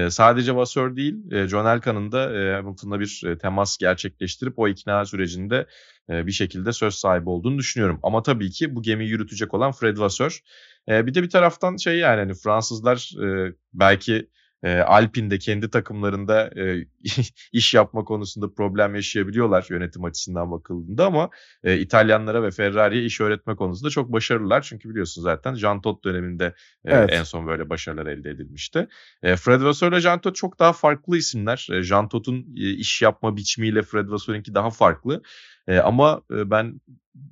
sadece Vasseur değil, John Elkann'ın da e, Hamilton'la bir temas gerçekleştirip o ikna sürecinde bir şekilde söz sahibi olduğunu düşünüyorum. Ama tabii ki bu gemiyi yürütecek olan Fred Vasseur. E, bir de bir taraftan şey yani hani Fransızlar e, belki e, Alpine'de kendi takımlarında e, iş yapma konusunda problem yaşayabiliyorlar yönetim açısından bakıldığında ama e, İtalyanlara ve Ferrari'ye iş öğretme konusunda çok başarılılar. Çünkü biliyorsun zaten Jean Todt döneminde e, Evet. en son böyle başarılar elde edilmişti. E, Fred Vasseur ile Jean Todt çok daha farklı isimler. E, Jean Todt'un e, iş yapma biçimiyle Fred Vasseur'unki daha farklı. E, ama e, ben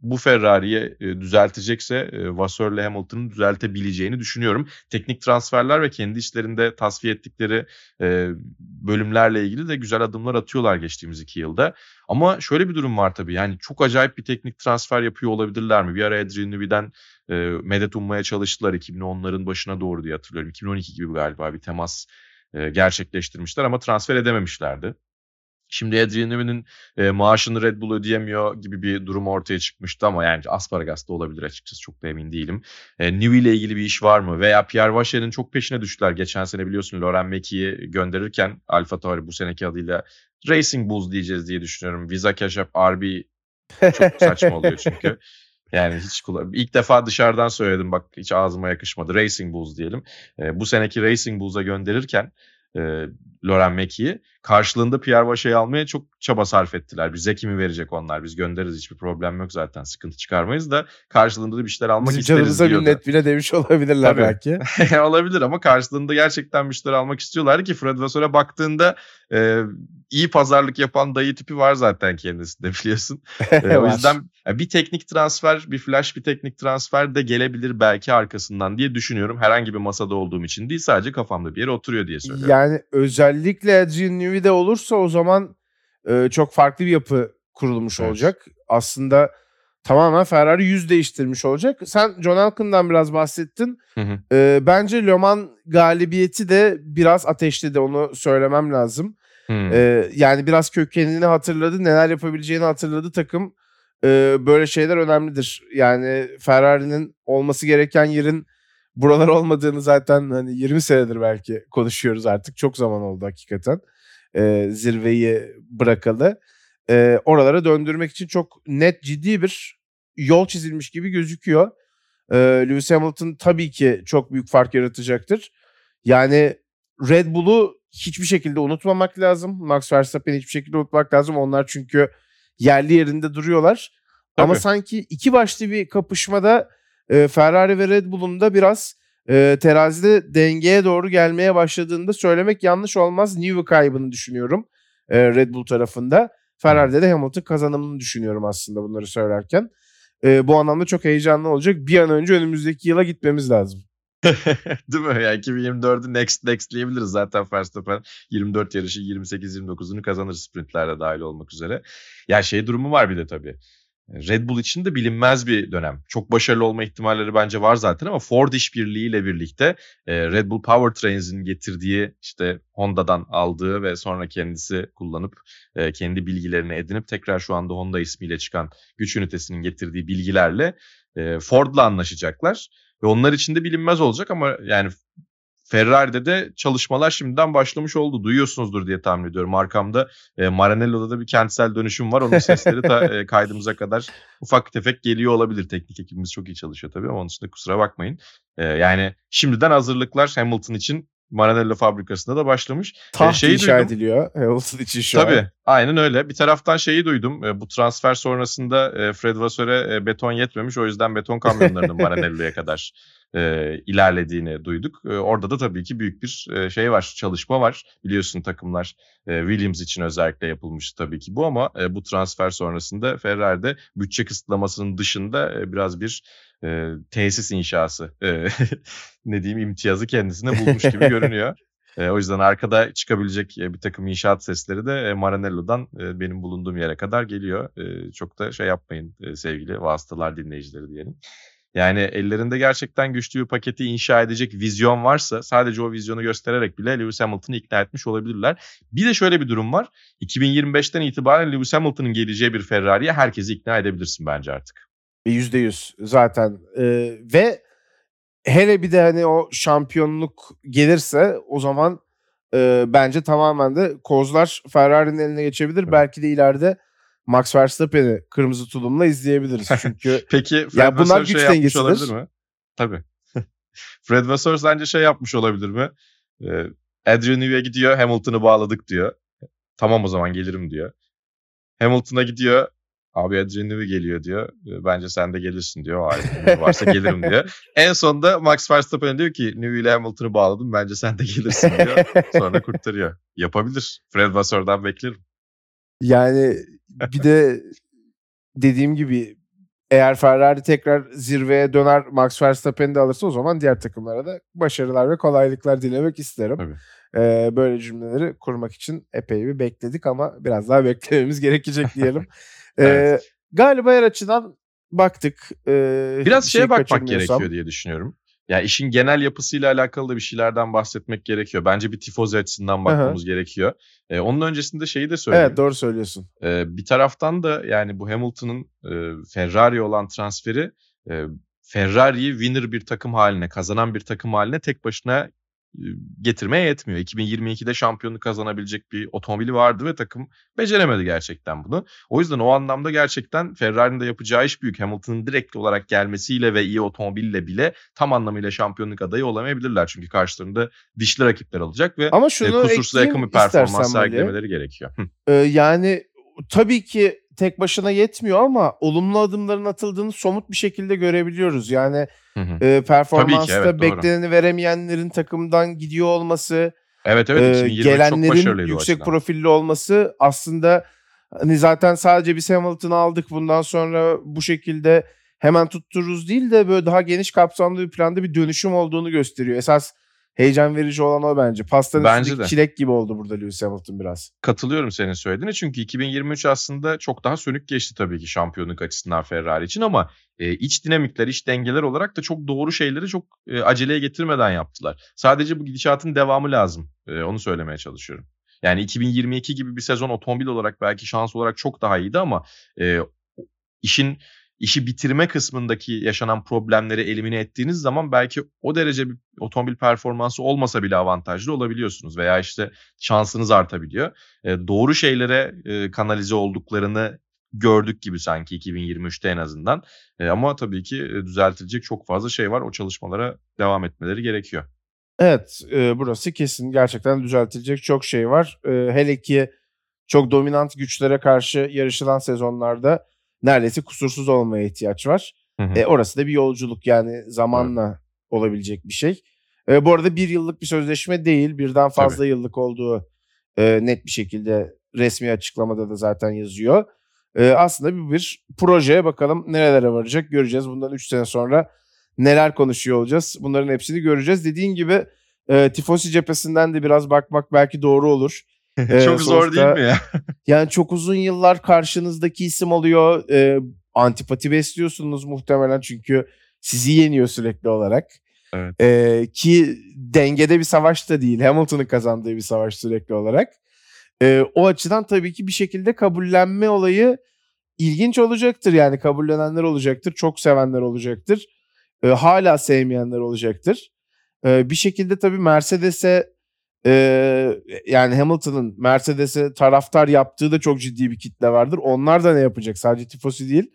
bu Ferrari'ye e, düzeltecekse e, Vasseur ile Hamilton'ın düzeltebileceğini düşünüyorum. Teknik transferler ve kendi işlerinde tasfiye ettikleri e, bölümlerle ilgili de güzel adımlar atıyorlar geçtiğimiz iki yılda. Ama şöyle bir durum var tabii yani çok acayip bir teknik transfer yapıyor olabilirler mi? Bir ara Adrian Newey'den medet ummaya çalıştılar 2010'ların başına doğru diye hatırlıyorum. 2012 gibi galiba bir temas gerçekleştirmişler ama transfer edememişlerdi. Şimdi Adrian Newey'nin e, maaşını Red Bull ödeyemiyor gibi bir durum ortaya çıkmıştı ama yani Asparagas da olabilir açıkçası çok da emin değilim. E, Newey ile ilgili bir iş var mı? Veya Pierre Vacher'in çok peşine düştüler. Geçen sene biliyorsun Laurent Meki'yi gönderirken Alfa Tauri bu seneki adıyla Racing Bulls diyeceğiz diye düşünüyorum. Visa Cash App RB çok saçma oluyor çünkü. Yani hiç kullan ilk defa dışarıdan söyledim bak hiç ağzıma yakışmadı. Racing Bulls diyelim. E, bu seneki Racing Bulls'a gönderirken e, Laurent Meki'yi karşılığında Pierre Vacher'i almaya çok çaba sarf ettiler. Bize kimi verecek onlar? Biz göndeririz hiçbir problem yok zaten. Sıkıntı çıkarmayız da karşılığında da bir şeyler almak Bizim isteriz diyordu. minnet bile demiş olabilirler Tabii. belki. Olabilir ama karşılığında gerçekten bir şeyler almak istiyorlardı ki Fred Vasseur'a baktığında e, iyi pazarlık yapan dayı tipi var zaten kendisinde biliyorsun. E, o yüzden bir teknik transfer, bir flash bir teknik transfer de gelebilir belki arkasından diye düşünüyorum. Herhangi bir masada olduğum için değil sadece kafamda bir yere oturuyor diye söylüyorum. Yani özellikle Adrian Newey de olursa o zaman e, çok farklı bir yapı kurulmuş Evet. olacak. Aslında tamamen Ferrari yüz değiştirmiş olacak. Sen John Elkan'dan biraz bahsettin. Hı hı. E, bence Le Mans galibiyeti de biraz ateşledi onu söylemem lazım. Hmm. E, yani biraz kökenini hatırladı, neler yapabileceğini hatırladı takım. E, böyle şeyler önemlidir. Yani Ferrari'nin olması gereken yerin buralar olmadığını zaten hani 20 senedir belki konuşuyoruz artık. Çok zaman oldu hakikaten. E, zirveyi bırakalı. E, oralara döndürmek için çok net ciddi bir yol çizilmiş gibi gözüküyor. E, Lewis Hamilton tabii ki çok büyük fark yaratacaktır. Yani Red Bull'u hiçbir şekilde unutmamak lazım. Max Verstappen'i hiçbir şekilde unutmak lazım. Onlar çünkü yerli yerinde duruyorlar. Tabii. Ama sanki iki başlı bir kapışmada e, Ferrari ve Red Bull'un da biraz e, terazide dengeye doğru gelmeye başladığında söylemek yanlış olmaz. Newey kaybını düşünüyorum e, Red Bull tarafında. Ferrari'de de Hamilton kazanımını düşünüyorum aslında bunları söylerken. E, bu anlamda çok heyecanlı olacak. Bir an önce önümüzdeki yıla gitmemiz lazım. Değil mi? Yani 2024'ü next next diyebiliriz zaten Verstappen 24 yarışı 28-29'unu kazanır sprintlerde dahil olmak üzere. Ya şey durumu var bir de tabii. Red Bull için de bilinmez bir dönem. Çok başarılı olma ihtimalleri bence var zaten ama Ford işbirliğiyle birlikte Red Bull Powertrains'in getirdiği işte Honda'dan aldığı ve sonra kendisi kullanıp kendi bilgilerini edinip tekrar şu anda Honda ismiyle çıkan güç ünitesinin getirdiği bilgilerle Ford'la anlaşacaklar. Ve onlar için de bilinmez olacak ama yani Ferrari'de de çalışmalar şimdiden başlamış oldu. Duyuyorsunuzdur diye tahmin ediyorum. Arkamda e, Maranello'da da bir kentsel dönüşüm var. Onun sesleri ta, e, kaydımıza kadar ufak tefek geliyor olabilir. Teknik ekibimiz çok iyi çalışıyor tabii ama onun için de kusura bakmayın. E, yani şimdiden hazırlıklar Hamilton için Maranello fabrikasında da başlamış. Taht şeyi inşa duydum. ediliyor Hamilton için şu Tabii, an. aynen öyle. Bir taraftan şeyi duydum. Bu transfer sonrasında Fred Vasseur'e beton yetmemiş. O yüzden beton kamyonlarının Maranello'ya kadar e, ilerlediğini duyduk. E, orada da tabii ki büyük bir e, şey var, çalışma var. Biliyorsun takımlar e, Williams için özellikle yapılmış tabii ki bu ama e, bu transfer sonrasında Ferrari'de bütçe kısıtlamasının dışında e, biraz bir e, tesis inşası e, ne diyeyim imtiyazı kendisine bulmuş gibi görünüyor. E, o yüzden arkada çıkabilecek e, bir takım inşaat sesleri de e, Maranello'dan e, benim bulunduğum yere kadar geliyor. E, çok da şey yapmayın e, sevgili vasıtalar dinleyicileri diyelim. Yani ellerinde gerçekten güçlü bir paketi inşa edecek vizyon varsa sadece o vizyonu göstererek bile Lewis Hamilton'ı ikna etmiş olabilirler. Bir de şöyle bir durum var. 2025'ten itibaren Lewis Hamilton'ın geleceği bir Ferrari'ye herkesi ikna edebilirsin bence artık. %100 zaten ee, ve hele bir de hani o şampiyonluk gelirse o zaman e, bence tamamen de kozlar Ferrari'nin eline geçebilir. Evet. Belki de ileride Max Verstappen'i kırmızı tulumla izleyebiliriz. Çünkü Peki Fred yani bunlar güç şey dengesidir. olabilir mi? Tabii. Fred Vasseur sence şey yapmış olabilir mi? Ee, Adrian Newey'e gidiyor Hamilton'ı bağladık diyor. Tamam o zaman gelirim diyor. Hamilton'a gidiyor. Abi Adrian Newey geliyor diyor. Bence sen de gelirsin diyor. Hayır varsa gelirim diyor. En sonunda Max Verstappen diyor ki Newey ile Hamilton'ı bağladım. Bence sen de gelirsin diyor. Sonra kurtarıyor. Yapabilir. Fred Vasseur'dan beklerim. Yani bir de dediğim gibi eğer Ferrari tekrar zirveye döner Max Verstappen'i de alırsa o zaman diğer takımlara da başarılar ve kolaylıklar dilemek isterim. Ee, böyle cümleleri kurmak için epey bir bekledik ama biraz daha beklememiz gerekecek diyelim. ee, evet. Galiba her açıdan baktık. Ee, biraz şeye şey bakmak gerekiyor diye düşünüyorum. Ya işin genel yapısıyla alakalı da bir şeylerden bahsetmek gerekiyor. Bence bir tifozi açısından bakmamız Aha. gerekiyor. Ee, onun öncesinde şeyi de söyleyeyim. Evet doğru söylüyorsun. Ee, bir taraftan da yani bu Hamilton'ın e, Ferrari olan transferi e, Ferrari'yi winner bir takım haline, kazanan bir takım haline tek başına getirmeye yetmiyor. 2022'de şampiyonluk kazanabilecek bir otomobili vardı ve takım beceremedi gerçekten bunu. O yüzden o anlamda gerçekten Ferrari'nin de yapacağı iş büyük. Hamilton'ın direkt olarak gelmesiyle ve iyi otomobille bile tam anlamıyla şampiyonluk adayı olamayabilirler. Çünkü karşılarında dişli rakipler olacak ve Ama şunu kusursuz yakın bir performans sergilemeleri gerekiyor. Ee, yani tabii ki tek başına yetmiyor ama olumlu adımların atıldığını somut bir şekilde görebiliyoruz. Yani hı hı. E, performansta ki, evet, bekleneni doğru. veremeyenlerin takımdan gidiyor olması, evet evet e, gelenlerin yüksek profilli olması aslında hani zaten sadece bir Hamilton'ı aldık bundan sonra bu şekilde hemen tuttururuz değil de böyle daha geniş kapsamlı bir planda bir dönüşüm olduğunu gösteriyor. Esas heyecan verici olan o bence. Pastanın bence üstündeki de. çilek gibi oldu burada Lewis Hamilton biraz. Katılıyorum senin söylediğine çünkü 2023 aslında çok daha sönük geçti tabii ki şampiyonluk açısından Ferrari için ama e, iç dinamikler, iç dengeler olarak da çok doğru şeyleri çok e, aceleye getirmeden yaptılar. Sadece bu gidişatın devamı lazım. E, onu söylemeye çalışıyorum. Yani 2022 gibi bir sezon otomobil olarak belki şans olarak çok daha iyiydi ama e, işin işi bitirme kısmındaki yaşanan problemleri elimine ettiğiniz zaman belki o derece bir otomobil performansı olmasa bile avantajlı olabiliyorsunuz veya işte şansınız artabiliyor. E, doğru şeylere e, kanalize olduklarını gördük gibi sanki 2023'te en azından. E, ama tabii ki e, düzeltilecek çok fazla şey var. O çalışmalara devam etmeleri gerekiyor. Evet, e, burası kesin gerçekten düzeltilecek çok şey var. E, hele ki çok dominant güçlere karşı yarışılan sezonlarda neredeyse kusursuz olmaya ihtiyaç var. Hı hı. E, orası da bir yolculuk yani zamanla olabilecek bir şey. E, bu arada bir yıllık bir sözleşme değil, birden fazla yıllık olduğu e, net bir şekilde resmi açıklamada da zaten yazıyor. E, aslında bir, bir projeye bakalım nerelere varacak göreceğiz. Bundan 3 sene sonra neler konuşuyor olacağız. Bunların hepsini göreceğiz. Dediğin gibi e, Tifosi cephesinden de biraz bakmak belki doğru olur. E, çok zor değil sonuçta- mi ya? Yani çok uzun yıllar karşınızdaki isim oluyor. E, antipati besliyorsunuz muhtemelen çünkü sizi yeniyor sürekli olarak. Evet. E, ki dengede bir savaş da değil. Hamilton'ın kazandığı bir savaş sürekli olarak. E, o açıdan tabii ki bir şekilde kabullenme olayı ilginç olacaktır. Yani kabullenenler olacaktır. Çok sevenler olacaktır. E, hala sevmeyenler olacaktır. E, bir şekilde tabii Mercedes'e e, yani Hamilton'ın Mercedes'e taraftar yaptığı da çok ciddi bir kitle vardır. Onlar da ne yapacak? Sadece tifosi değil.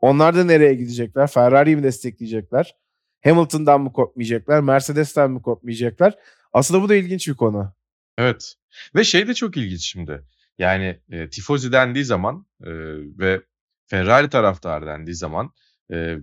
Onlar da nereye gidecekler? Ferrari'yi mi destekleyecekler? Hamilton'dan mı kopmayacaklar? Mercedes'ten mi kopmayacaklar? Aslında bu da ilginç bir konu. Evet. Ve şey de çok ilginç şimdi. Yani e, tifozi dendiği zaman e, ve Ferrari taraftarı dendiği zaman e,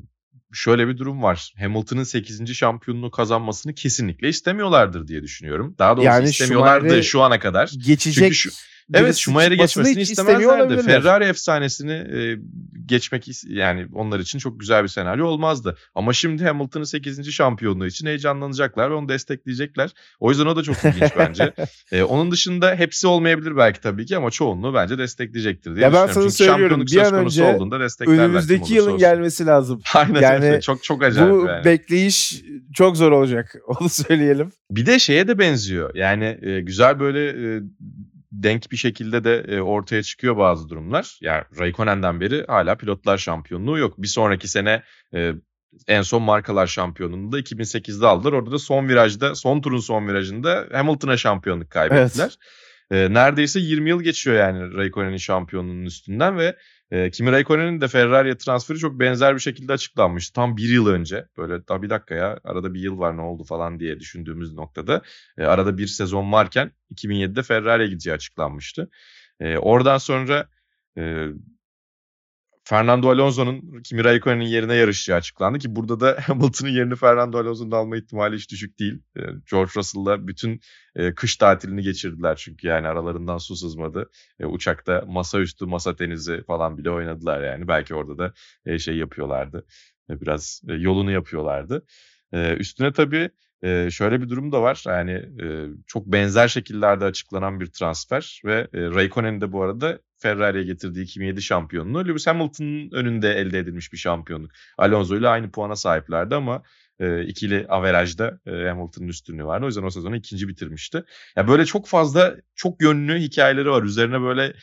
şöyle bir durum var. Hamilton'ın 8. şampiyonluğu kazanmasını kesinlikle istemiyorlardır diye düşünüyorum. Daha doğrusu Yani istemiyorlardı şu ana kadar. Geçecek Çünkü şu- Evet çıkmasını geçmesini istemezlerdi. Ferrari efsanesini e, geçmek yani onlar için çok güzel bir senaryo olmazdı. Ama şimdi Hamilton'ın 8. şampiyonluğu için heyecanlanacaklar ve onu destekleyecekler. O yüzden o da çok ilginç bence. E, onun dışında hepsi olmayabilir belki tabii ki ama çoğunluğu bence destekleyecektir diye Ya ben düşünüyorum. sana Çünkü söylüyorum, şampiyonluk bir an önce olduğunda desteklerler. Önümüzdeki yılın olsun. gelmesi lazım. Aynen Yani öyle. Çok çok acayip Bu yani. bekleyiş çok zor olacak. Onu söyleyelim. Bir de şeye de benziyor. Yani e, güzel böyle e, denk bir şekilde de e, ortaya çıkıyor bazı durumlar. Yani Raikkonen'den beri hala pilotlar şampiyonluğu yok. Bir sonraki sene e, en son markalar şampiyonluğunu da 2008'de aldılar. Orada da son virajda, son turun son virajında Hamilton'a şampiyonluk kaybettiler. E, neredeyse 20 yıl geçiyor yani Raikkonen'in şampiyonluğunun üstünden ve e, Kimi Raikkonen'in de Ferrari'ye transferi çok benzer bir şekilde açıklanmıştı. Tam bir yıl önce. Böyle daha bir dakika ya arada bir yıl var ne oldu falan diye düşündüğümüz noktada. E, arada bir sezon varken 2007'de Ferrari'ye gideceği açıklanmıştı. E, oradan sonra e, Fernando Alonso'nun Kimi Raikkonen'in yerine yarışacağı açıklandı ki burada da Hamilton'ın yerini Fernando Alonso'nun alma ihtimali hiç düşük değil. E, George Russell'la bütün e, kış tatilini geçirdiler çünkü yani aralarından su sızmadı. E, uçakta masaüstü, masa tenisi falan bile oynadılar yani. Belki orada da e, şey yapıyorlardı. Biraz yolunu yapıyorlardı. Üstüne tabii e, şöyle bir durum da var. Yani e, çok benzer şekillerde açıklanan bir transfer ve e, Raikkonen'in de bu arada Ferrari'ye getirdiği 2007 şampiyonluğu Lewis Hamilton'ın önünde elde edilmiş bir şampiyonluk. Alonso ile aynı puana sahiplerdi ama e, ikili averajda e, Hamilton'ın üstünlüğü vardı. O yüzden o sezonu ikinci bitirmişti. Ya böyle çok fazla çok yönlü hikayeleri var. Üzerine böyle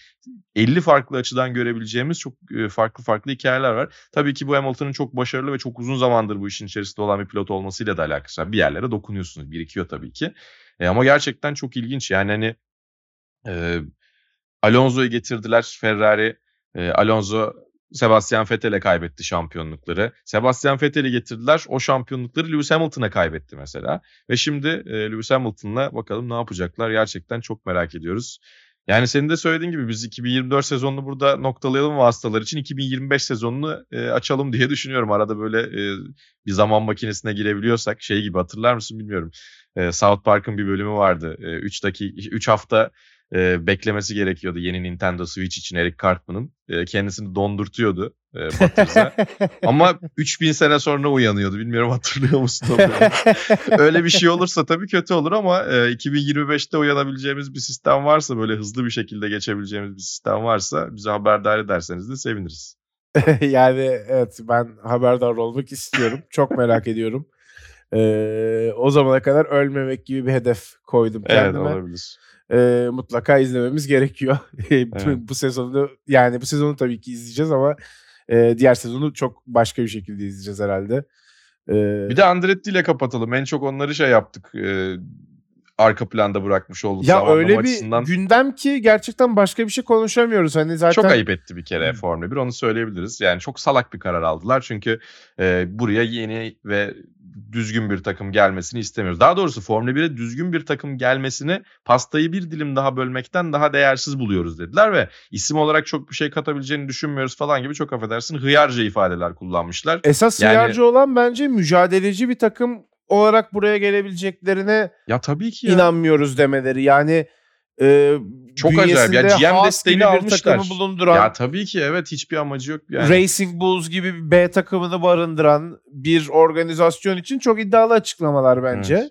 50 farklı açıdan görebileceğimiz çok e, farklı farklı hikayeler var. Tabii ki bu Hamilton'ın çok başarılı ve çok uzun zamandır bu işin içerisinde olan bir pilot olmasıyla da alakası var. Bir yerlere dokunuyorsunuz. Birikiyor tabii ki. E, ama gerçekten çok ilginç. Yani hani e, Alonso'yu getirdiler Ferrari. E, Alonso Sebastian Vettel'e kaybetti şampiyonlukları. Sebastian Vettel'i getirdiler. O şampiyonlukları Lewis Hamilton'a kaybetti mesela. Ve şimdi e, Lewis Hamilton'la bakalım ne yapacaklar. Gerçekten çok merak ediyoruz. Yani senin de söylediğin gibi biz 2024 sezonunu burada noktalayalım vasıtalar için 2025 sezonunu e, açalım diye düşünüyorum. Arada böyle e, bir zaman makinesine girebiliyorsak şey gibi hatırlar mısın bilmiyorum. E, South Park'ın bir bölümü vardı. 3 dakika 3 hafta e, beklemesi gerekiyordu yeni Nintendo Switch için Eric Cartman'ın. E, kendisini dondurtuyordu e, Butters'a. Ama 3000 sene sonra uyanıyordu. Bilmiyorum hatırlıyor musun? Öyle bir şey olursa tabii kötü olur ama e, 2025'te uyanabileceğimiz bir sistem varsa böyle hızlı bir şekilde geçebileceğimiz bir sistem varsa bize haberdar ederseniz de seviniriz. yani evet ben haberdar olmak istiyorum. Çok merak ediyorum. Ee, o zamana kadar ölmemek gibi bir hedef koydum Evet kendime. olabilir. Ee, mutlaka izlememiz gerekiyor. Evet. bu sezonu yani bu sezonu tabii ki izleyeceğiz ama Ee, diğer sezonu çok başka bir şekilde izleyeceğiz herhalde. Ee, Bir de Andretti ile kapatalım. En çok onları şey yaptık. e, arka planda bırakmış olduk. ya öyle bir açısından. gündem ki gerçekten başka bir şey konuşamıyoruz. Hani zaten Çok ayıp etti bir kere Formula 1 onu söyleyebiliriz. Yani çok salak bir karar aldılar çünkü e, buraya yeni ve düzgün bir takım gelmesini istemiyoruz. Daha doğrusu Formula 1'e düzgün bir takım gelmesini pastayı bir dilim daha bölmekten daha değersiz buluyoruz dediler ve isim olarak çok bir şey katabileceğini düşünmüyoruz falan gibi çok affedersin hıyarca ifadeler kullanmışlar. esas Yani- hıyarcı olan bence mücadeleci bir takım olarak buraya gelebileceklerine Ya tabii ki ya. inanmıyoruz demeleri. Yani e, Çok acayip. Ya GM desteğini almışlar. bulunduran Ya tabii ki evet hiçbir amacı yok yani. Racing Bulls gibi bir B takımını barındıran bir organizasyon için çok iddialı açıklamalar bence. Evet.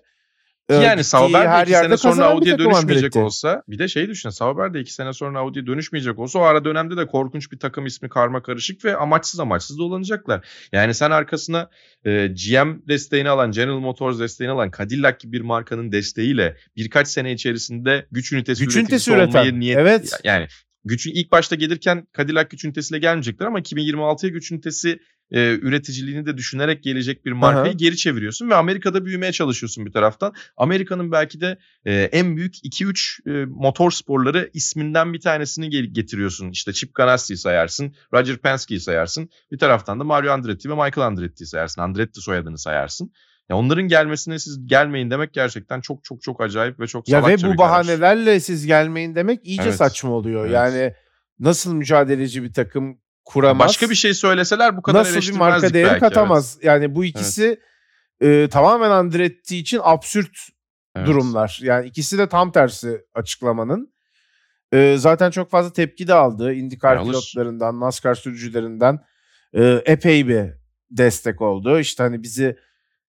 Ee, Ki yani Sauber de her iki yerde sene sonra Audi'ye dönüşmeyecek olsa bir de şey düşün Sauber de iki sene sonra Audi'ye dönüşmeyecek olsa o ara dönemde de korkunç bir takım ismi karma karışık ve amaçsız amaçsız dolanacaklar. Yani sen arkasına e, GM desteğini alan General Motors desteğini alan Cadillac gibi bir markanın desteğiyle birkaç sene içerisinde güç ünitesi Güç ünitesi üreten, olmayı niyet evet. yani gücün ilk başta gelirken Cadillac güç ünitesiyle gelmeyecekler ama 2026'ya güç ünitesi e, üreticiliğini de düşünerek gelecek bir markayı Aha. geri çeviriyorsun ve Amerika'da büyümeye çalışıyorsun bir taraftan. Amerika'nın belki de e, en büyük 2-3 e, motor sporları isminden bir tanesini getiriyorsun. İşte Chip Ganassi'yi sayarsın, Roger Penske'yi sayarsın. Bir taraftan da Mario Andretti ve Michael Andretti'yi sayarsın. Andretti soyadını sayarsın. Ya onların gelmesine siz gelmeyin demek gerçekten çok çok çok acayip ve çok Ya salakça ve bu bahanelerle siz gelmeyin demek iyice Evet. saçma oluyor. Evet. Yani nasıl mücadeleci bir takım kuramaz? Başka bir şey söyleseler bu kadar nasıl bir marka değeri belki, katamaz? Yani bu ikisi e, tamamen Andretti için absürt Evet. durumlar. Yani ikisi de tam tersi açıklamanın. E, zaten çok fazla tepki de aldı. IndyCar Ya alır. pilotlarından, NASCAR sürücülerinden e, epey bir destek oldu. İşte hani bizi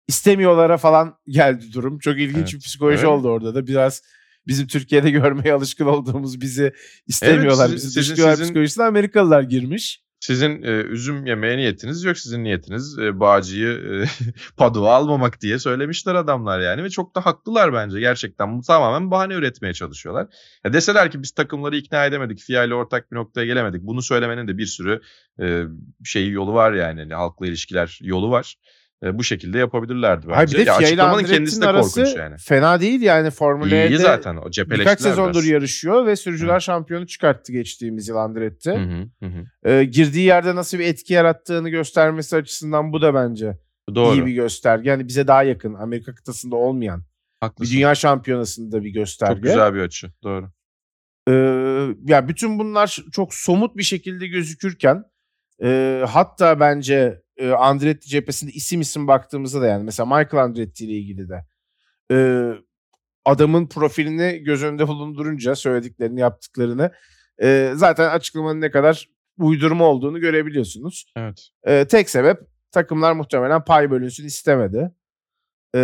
istemiyorlara falan geldi durum. Çok ilginç Evet. bir psikoloji Öyle. oldu orada da. Biraz bizim Türkiye'de görmeye alışkın olduğumuz bizi istemiyorlar. sizin- bizi dışlıyorlar sizin- psikolojisine Amerikalılar girmiş. Sizin e, üzüm yemeye niyetiniz yok. Sizin niyetiniz e, Bağcı'yı e, Padua almamak diye söylemişler adamlar yani. Ve çok da haklılar bence gerçekten. Tamamen bahane üretmeye çalışıyorlar. Ya deseler ki biz takımları ikna edemedik. FIA ile ortak bir noktaya gelemedik. Bunu söylemenin de bir sürü e, şeyi yolu var yani. Halkla ilişkiler yolu var. E, bu şekilde yapabilirlerdi bence. Hayır bir de ya açıklamanın kendisi de arası korkunç yani. fena değil yani Formula İyi, zaten o birkaç sezondur biraz. yarışıyor ve sürücüler Hı. şampiyonu çıkarttı geçtiğimiz yıl Andretti. Hı hı, hı. Ee, girdiği yerde nasıl bir etki yarattığını göstermesi açısından bu da bence Doğru. iyi bir gösterge. Yani bize daha yakın Amerika kıtasında olmayan bir Haklısın. dünya şampiyonasında bir gösterge. Çok güzel bir açı. Doğru. Ee, ya bütün bunlar çok somut bir şekilde gözükürken e, hatta bence e, Andretti cephesinde isim isim baktığımızda da yani mesela Michael Andretti ile ilgili de e, adamın profilini göz önünde bulundurunca söylediklerini yaptıklarını e, zaten açıklamanın ne kadar uydurma olduğunu görebiliyorsunuz. Evet. E, tek sebep takımlar muhtemelen pay bölünsün istemedi. E,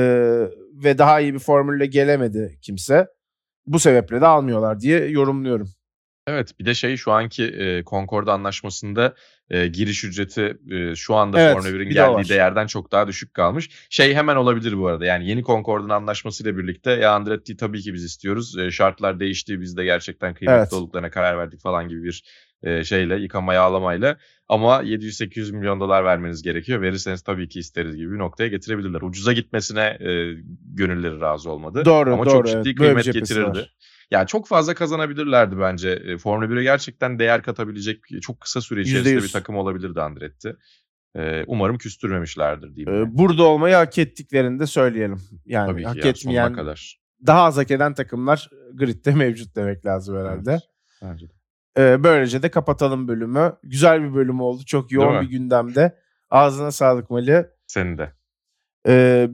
ve daha iyi bir formülle gelemedi kimse. Bu sebeple de almıyorlar diye yorumluyorum. Evet bir de şey şu anki e, Concord anlaşmasında e, giriş ücreti e, şu anda Evet, Formula 1'in bir de geldiği değerden çok daha düşük kalmış. Şey hemen olabilir bu arada yani yeni Concord'un anlaşmasıyla birlikte ya Andretti'yi tabii ki biz istiyoruz. E, şartlar değişti biz de gerçekten kıymetli Evet. olduklarına karar verdik falan gibi bir e, şeyle yıkama yağlamayla ama 700-800 milyon dolar vermeniz gerekiyor. Verirseniz tabii ki isteriz gibi bir noktaya getirebilirler. Ucuza gitmesine e, gönülleri razı olmadı. Doğru, ama doğru, çok evet. ciddi bir kıymet getirirdi. var. Yani çok fazla kazanabilirlerdi bence. Formula 1'e gerçekten değer katabilecek çok kısa süre içerisinde yüz. bir takım olabilirdi Andretti. Umarım küstürmemişlerdir diyeyim. Burada olmayı hak ettiklerini de söyleyelim. Yani Tabii ki hak ya, etmeyen, kadar. daha az hak eden takımlar gridde mevcut demek lazım herhalde. Evet, bence de. Böylece de kapatalım bölümü. Güzel bir bölüm oldu. Çok yoğun bir gündemde. Ağzına sağlık Mali. Senin de.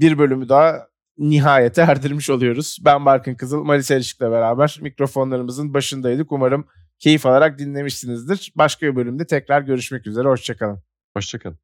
Bir bölümü daha nihayete erdirmiş oluyoruz. Ben Barkın Kızıl, Mali Selçuk'la beraber mikrofonlarımızın başındaydık. Umarım keyif alarak dinlemişsinizdir. Başka bir bölümde tekrar görüşmek üzere. Hoşçakalın. Hoşçakalın.